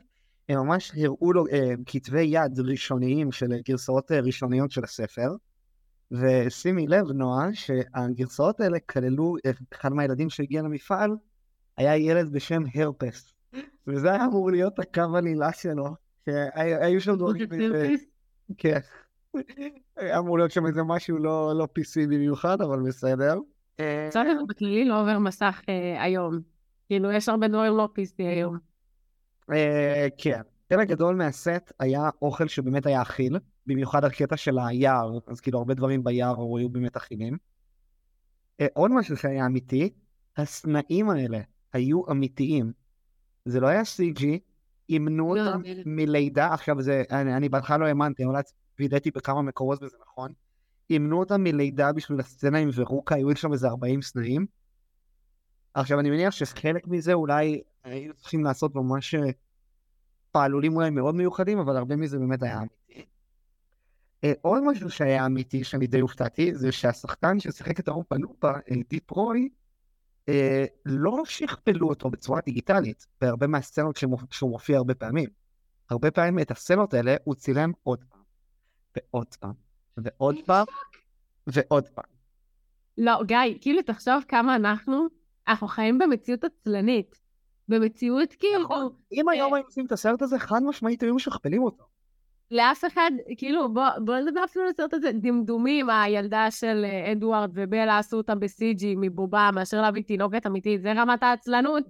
הם ממש הראו לו כתבי יד ראשוניים של גרסאות ראשוניות של הספר. ושימי לב, נועה, שהגרסאות האלה כללו, אחד מהילדים שהגיע למפעל, היה ילד בשם הרפס. וזה היה אמור להיות הקו עלילה שלו, שהיו שם דברים... כן. היה אמור להיות שם איזה משהו לא, לא PC במיוחד, אבל בסדר. קצת בכללי לא עובר מסך אה, היום. כאילו, יש הרבה דברים לא PC היום. אה, כן. חלק גדול מהסט היה אוכל שבאמת היה אכיל, במיוחד הקטע של היער, אז כאילו הרבה דברים ביער היו באמת אכילים. אה, עוד משהו שהיה אמיתי, הסנאים האלה היו אמיתיים. זה לא היה CG, אימנו לא, אותם מלידה, עכשיו זה, אני, אני בהתחלה לא האמנתי, אבל וידאתי בכמה מקורות וזה נכון. אימנו אותם מלידה בשביל הסצנה עם ורוקה, היו שם איזה 40 סנאים. עכשיו אני מניח שחלק מזה אולי היו צריכים לעשות ממש אה, פעלולים אולי מאוד מיוחדים, אבל הרבה מזה באמת היה אמיתי. אה, עוד משהו שהיה אמיתי שאני די הופתעתי, זה שהשחקן ששיחק את הרומפה לופה, דיפ רוי, אה, לא שכפלו אותו בצורה דיגיטלית בהרבה מהסצנות שהוא מופיע הרבה פעמים. הרבה פעמים את הסצנות האלה הוא צילם עוד פעם, ועוד פעם, ועוד פעם, ועוד פעם. לא, גיא, כאילו תחשוב כמה אנחנו, אנחנו חיים במציאות עצלנית. במציאות כאילו... נכון, אם היום היו עושים את הסרט הזה, חד משמעית היו משכפלים אותו. לאף אחד, כאילו, בוא, נדבר אפילו על הסרט הזה, דמדומים, הילדה של אה, אדוארד ובלה עשו אותה ב-CG מבובה, מאשר להביא תינוקת אמיתית, זה רמת העצלנות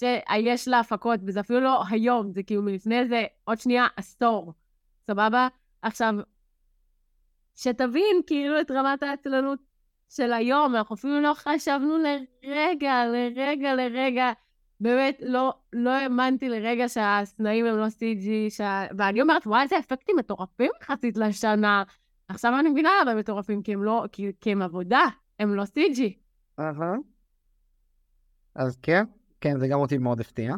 שיש להפקות, וזה אפילו לא היום, זה כאילו מלפני איזה, עוד שנייה, עשור, סבבה? עכשיו, שתבין כאילו את רמת העצלנות של היום, אנחנו אפילו לא חשבנו לרגע, לרגע, לרגע. באמת, לא, לא האמנתי לרגע שהסנאים הם לא CG, שה... ואני אומרת, וואי, איזה אפקטים מטורפים יחסית לשנה. עכשיו אני מבינה למה הם מטורפים, כי הם לא, כי, כי הם עבודה, הם לא CG. אהה. אז כן, כן, זה גם אותי מאוד הפתיע.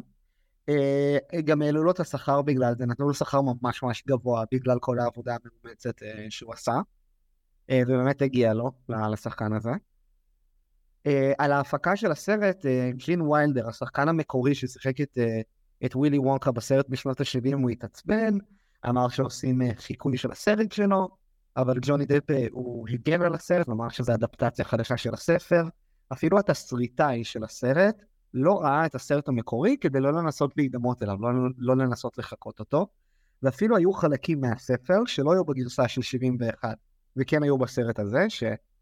אה, גם העלו לו את השכר בגלל זה, נתנו לו שכר ממש ממש גבוה בגלל כל העבודה המאומצת אה, שהוא עשה, אה, ובאמת הגיע לו, לשחקן הזה. על ההפקה של הסרט, ג'ין ויילדר, השחקן המקורי ששיחק את, את ווילי וונקה בסרט בשנות ה-70, הוא התעצבן, אמר שעושים חיקוי של הסרט שלו, אבל ג'וני דפ הוא הגן על הסרט, אמר שזו אדפטציה חדשה של הספר. אפילו התסריטאי של הסרט לא ראה את הסרט המקורי כדי לא לנסות להידמות אליו, לא, לא לנסות לחקות אותו, ואפילו היו חלקים מהספר שלא היו בגרסה של 71, וכן היו בסרט הזה,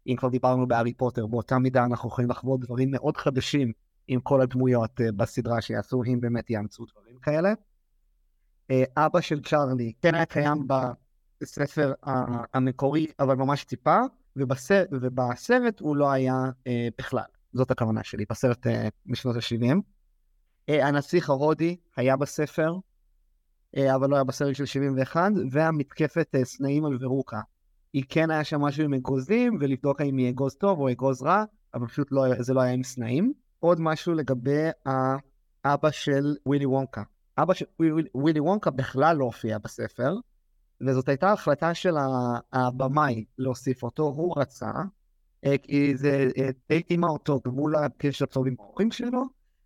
שאם כבר דיברנו בארי פוטר, באותה מידה אנחנו יכולים לחוות דברים מאוד חדשים עם כל הדמויות uh, בסדרה שיעשו, אם באמת יאמצו דברים כאלה. Uh, אבא של צ'ארלי כן היה קיים בספר המקורי, אבל ממש טיפה, ובסרט, ובסרט הוא לא היה uh, בכלל. זאת הכוונה שלי, בסרט משנות ה-70. Uh, הנסיך ההודי היה בספר, אבל לא היה בסרט של 71, והמתקפת סנאים על ורוקה. היא כן היה שם משהו עם אגוזים, ולבדוק האם היא אגוז טוב או אגוז רע, אבל פשוט לא, זה לא היה עם סנאים. עוד משהו לגבי האבא של ווילי וונקה. אבא של ווילי, וונקה בכלל לא הופיע בספר, וזאת הייתה החלטה של הבמאי להוסיף אותו, הוא רצה, אה, כי זה התאימה אותו מול הקשר טוב עם ההורים שלו,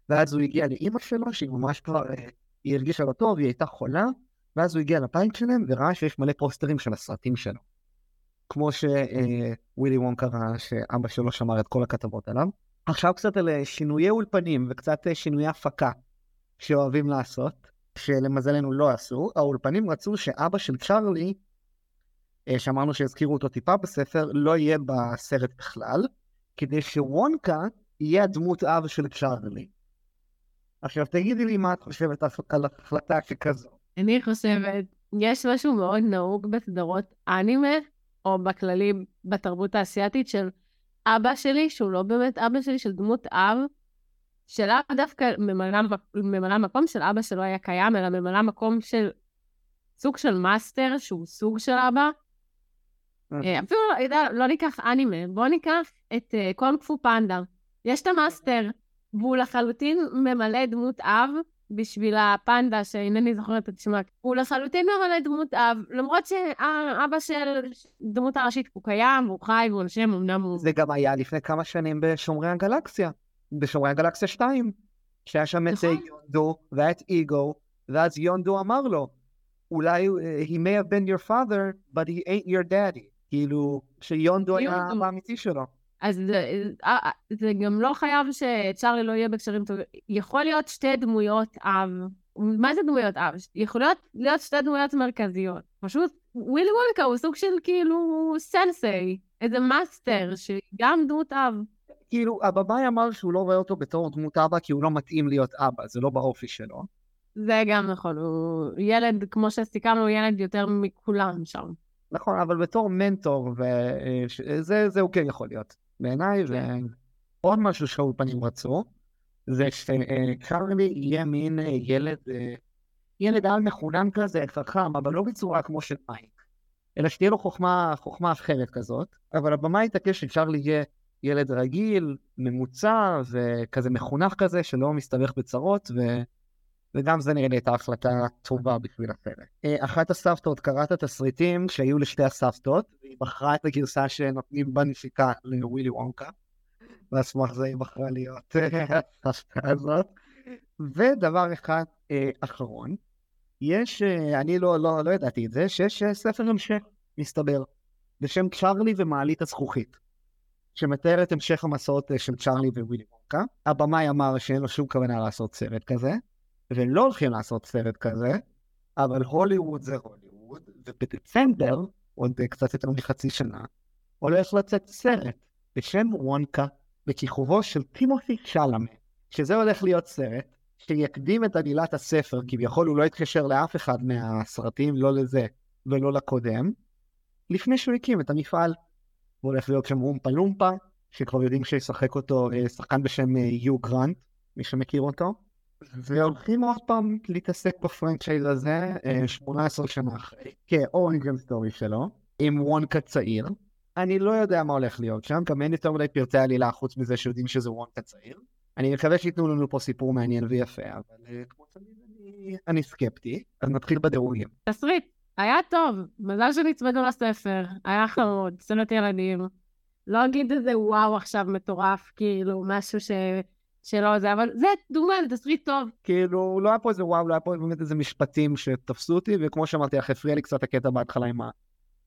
ואז הוא הגיע לאימא שלו, שהיא ממש כבר, אה, היא הרגישה לא טוב, היא הייתה חולה, ואז הוא הגיע לבית שלהם וראה שיש מלא פוסטרים של הסרטים שלו. כמו שווילי וונקה ראה שאבא שלו שמר את כל הכתבות עליו. עכשיו קצת על שינויי אולפנים וקצת שינויי הפקה שאוהבים לעשות. שלמזלנו לא עשו, האולפנים רצו שאבא של צ'ארלי, אה, שאמרנו שהזכירו אותו טיפה בספר, לא יהיה בסרט בכלל, כדי שוונקה יהיה הדמות אב של צ'ארלי. עכשיו תגידי לי מה את חושבת על החלטה שכזו. אני חושבת, יש משהו מאוד נהוג בסדרות אנימה, או בכללי בתרבות האסייתית של אבא שלי, שהוא לא באמת אבא שלי, של דמות אב, שלאו דווקא ממלא, ממלא מקום של אבא שלא היה קיים, אלא ממלא מקום של סוג של מאסטר, שהוא סוג של אבא. אה, אפילו, לא, לא ניקח אנימה, בואו ניקח את uh, קונג פו פנדה. יש את המאסטר, והוא לחלוטין ממלא דמות אב בשביל הפנדה, שאינני זוכרת את שמה. הוא לחלוטין ממלא דמות אב, למרות שאבא של דמות הראשית הוא קיים, הוא חי, והוא נושם, אמנם הוא... זה גם היה לפני כמה שנים בשומרי הגלקסיה. בשומרי הגלקסיה 2, שהיה שם את אה, נכון. יונדו והיה את איגו, ואז יונדו אמר לו, אולי, uh, he may have been your father, but he ain't your daddy. כאילו, שיונדו היה האמיתי שלו. אז זה, אה, זה גם לא חייב שצ'ארלי לא יהיה בקשרים טובים. יכול להיות שתי דמויות אב. מה זה דמויות אב? יכולות להיות שתי דמויות מרכזיות. פשוט ווילי וולקה הוא סוג של כאילו סנסיי, איזה מאסטר, שגם דמות אב. כאילו, הבמאי אמר שהוא לא רואה אותו בתור דמות אבא כי הוא לא מתאים להיות אבא, זה לא באופי שלו. זה גם נכון, הוא ילד, כמו שסיכמנו, הוא ילד יותר מכולם שם. נכון, אבל בתור מנטור, וזה זה הוא כן יכול להיות. בעיניי, כן. ועוד משהו שהאולפנים רצו, זה שקרלי יהיה מין ילד, ילד על מחונן כזה, חכם, אבל לא בצורה כמו של מייק, אלא שתהיה לו חוכמה, חוכמה אחרת כזאת, אבל הבמה התעקש שצ'רלי יהיה ילד רגיל, ממוצע, וכזה מחונך כזה, שלא מסתבך בצרות, ו... וגם זה נראה לי הייתה החלטה טובה בשביל הסרט. אה, אחת הסבתות קראה את התסריטים שהיו לשתי הסבתות, והיא בחרה את הגרסה שנותנים בנשיקה לווילי וונקה, ועל סמך זה היא בחרה להיות הסבתא הזאת. ודבר אחד אה, אחרון, יש, אה, אני לא, לא, לא ידעתי את זה, שיש ספר המשך, מסתבר, בשם צ'ארלי ומעלית הזכוכית. שמתאר את המשך המסעות אה, של צ'ארלי ווילי וונקה. הבמאי אמר שאין לו שום כוונה לעשות סרט כזה, ולא הולכים לעשות סרט כזה, אבל הוליווד זה הוליווד, ובדצמבר, עוד קצת יותר מחצי שנה, הולך לצאת סרט בשם וונקה, בכיכובו של טימותי שלמה, שזה הולך להיות סרט שיקדים את עלילת הספר, כביכול הוא לא יתקשר לאף אחד מהסרטים, לא לזה ולא לקודם, לפני שהוא הקים את המפעל. הוא הולך להיות שם אומפה לומפה, שכבר יודעים שישחק אותו אה, שחקן בשם אה, יו גרנט, מי שמכיר אותו. והולכים עוד פעם להתעסק ב franchise הזה 18 שנה אחרי, כ origin story שלו, עם וונקה צעיר. אני לא יודע מה הולך להיות שם, גם אין יותר מדי פרטי עלילה חוץ מזה שיודעים שזה וונקה צעיר. אני מקווה שייתנו לנו פה סיפור מעניין ויפה, אבל כמו תמיד אני, סקפטי, אז נתחיל בדירוגים. תסריט, היה טוב, מזל שנצמדו לספר, היה חמוד, סצנות ילדים. לא אגיד איזה וואו עכשיו מטורף, כאילו, משהו ש... שלא זה, אבל זה דוגמה לתסריט טוב. כאילו, לא היה פה איזה וואו, לא היה פה באמת איזה משפטים שתפסו אותי, וכמו שאמרתי לך, הפריע לי קצת הקטע בהתחלה עם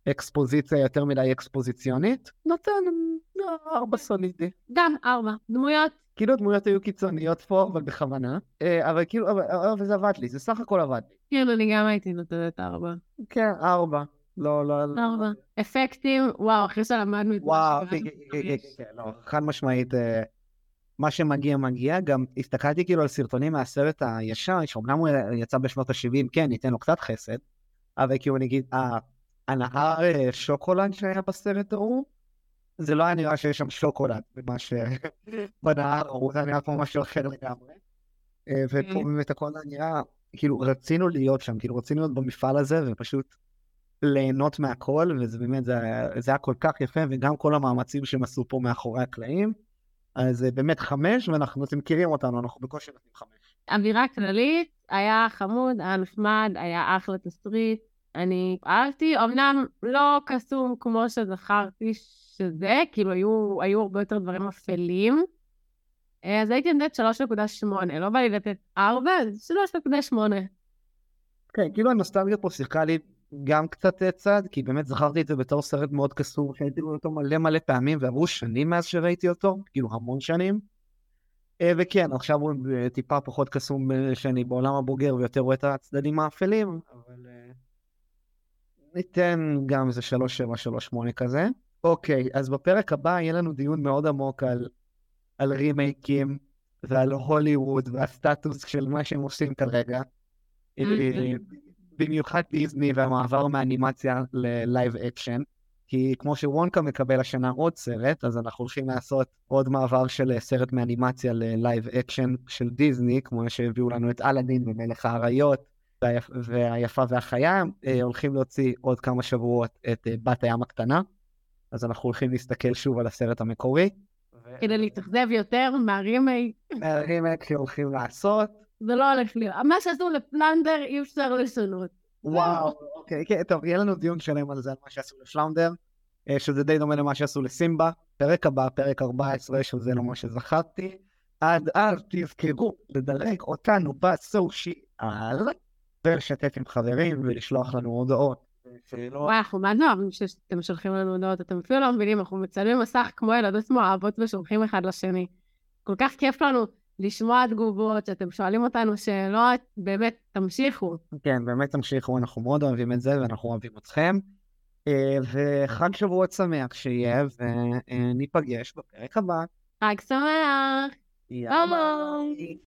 האקספוזיציה יותר מדי אקספוזיציונית. נותן לא, ארבע סולידי. גם ארבע. דמויות. כאילו הדמויות היו קיצוניות פה, אבל בכוונה. אה, אבל כאילו, אבל, אבל זה עבד לי, זה סך הכל עבד לי. כן, אני גם הייתי נותנת ארבע. כן, ארבע. לא, לא, לא. ארבע. אפקטים, וואו, אחרי שלמדנו את זה. וואו, כן, כן, לא, חד משמעית. מה שמגיע מגיע, גם הסתכלתי כאילו על סרטונים מהסרט הישן, שאומנם הוא יצא בשנות ה-70, כן, ניתן לו קצת חסד, אבל כאילו נגיד, הנהר אה, שוקולד שהיה בסרט ההוא, זה לא היה נראה שיש שם שוקולד במה ש... בנהר ההוא, זה נראה כמו משהו אחר לגמרי. אה, ופה כן. באמת הכל נראה, כאילו רצינו להיות שם, כאילו רצינו להיות במפעל הזה ופשוט ליהנות מהכל, וזה באמת, זה, זה היה כל כך יפה, וגם כל המאמצים שהם עשו פה מאחורי הקלעים. אז באמת חמש, ואנחנו, אתם מכירים אותנו, אנחנו בקושי נותנים חמש. אווירה כללית, היה חמוד, היה נחמד, היה אחלה תסריט. אני אהבתי, אמנם לא קסום כמו שזכרתי שזה, כאילו היו, היו הרבה יותר דברים אפלים. אז הייתי נותנת 3.8, לא בא לי לתת 4, אז 3.8. כן, כאילו הנוסטלגיה פה שיחקה לי גם קצת צד, כי באמת זכרתי את זה בתור סרט מאוד קסום, שהייתי רואה אותו מלא מלא פעמים, ועברו שנים מאז שראיתי אותו, כאילו המון שנים. אה, וכן, עכשיו הוא טיפה פחות קסום שאני בעולם הבוגר ויותר רואה את הצדדים האפלים, אבל אה, ניתן גם איזה 3738 כזה. אוקיי, אז בפרק הבא יהיה לנו דיון מאוד עמוק על, על רימייקים ועל הוליווד והסטטוס של מה שהם עושים כרגע. אה, במיוחד דיסני והמעבר מאנימציה ל live action. כי כמו שוונקה מקבל השנה עוד סרט, אז אנחנו הולכים לעשות עוד מעבר של סרט מאנימציה ל live action של דיסני, כמו שהביאו לנו את אלאדין ומלך האריות והיפ... והיפה והחיה, אה, הולכים להוציא עוד כמה שבועות את אה, בת הים הקטנה, אז אנחנו הולכים להסתכל שוב על הסרט המקורי. כדי להתאכזב יותר מהרימייק. מהרימייק שהולכים לעשות. זה לא הולך להיות. מה שעשו לפלנדר אי אפשר לשנות. וואו, אוקיי, כן, טוב, יהיה לנו דיון שלם על זה, על מה שעשו לפלאונדר, אה, שזה די דומה למה שעשו לסימבה. פרק הבא, פרק 14, שזה לא מה שזכרתי. עד אז תזכרו לדרג אותנו בסושיאל, ולשתף עם חברים ולשלוח לנו הודעות. וואי, אנחנו מאוד אוהבים שאתם שולחים לנו הודעות, אתם אפילו לא מבינים, אנחנו מצלמים מסך כמו ילדות מאוהבות ושולחים אחד לשני. כל כך כיף לנו. לשמוע תגובות, שאתם שואלים אותנו שאלות, באמת, תמשיכו. כן, באמת תמשיכו, אנחנו מאוד אוהבים את זה ואנחנו אוהבים אתכם. אה, וחג שבועות שמח שיהיה, וניפגש בפרק הבא. חג שמח! יאללה. ביי.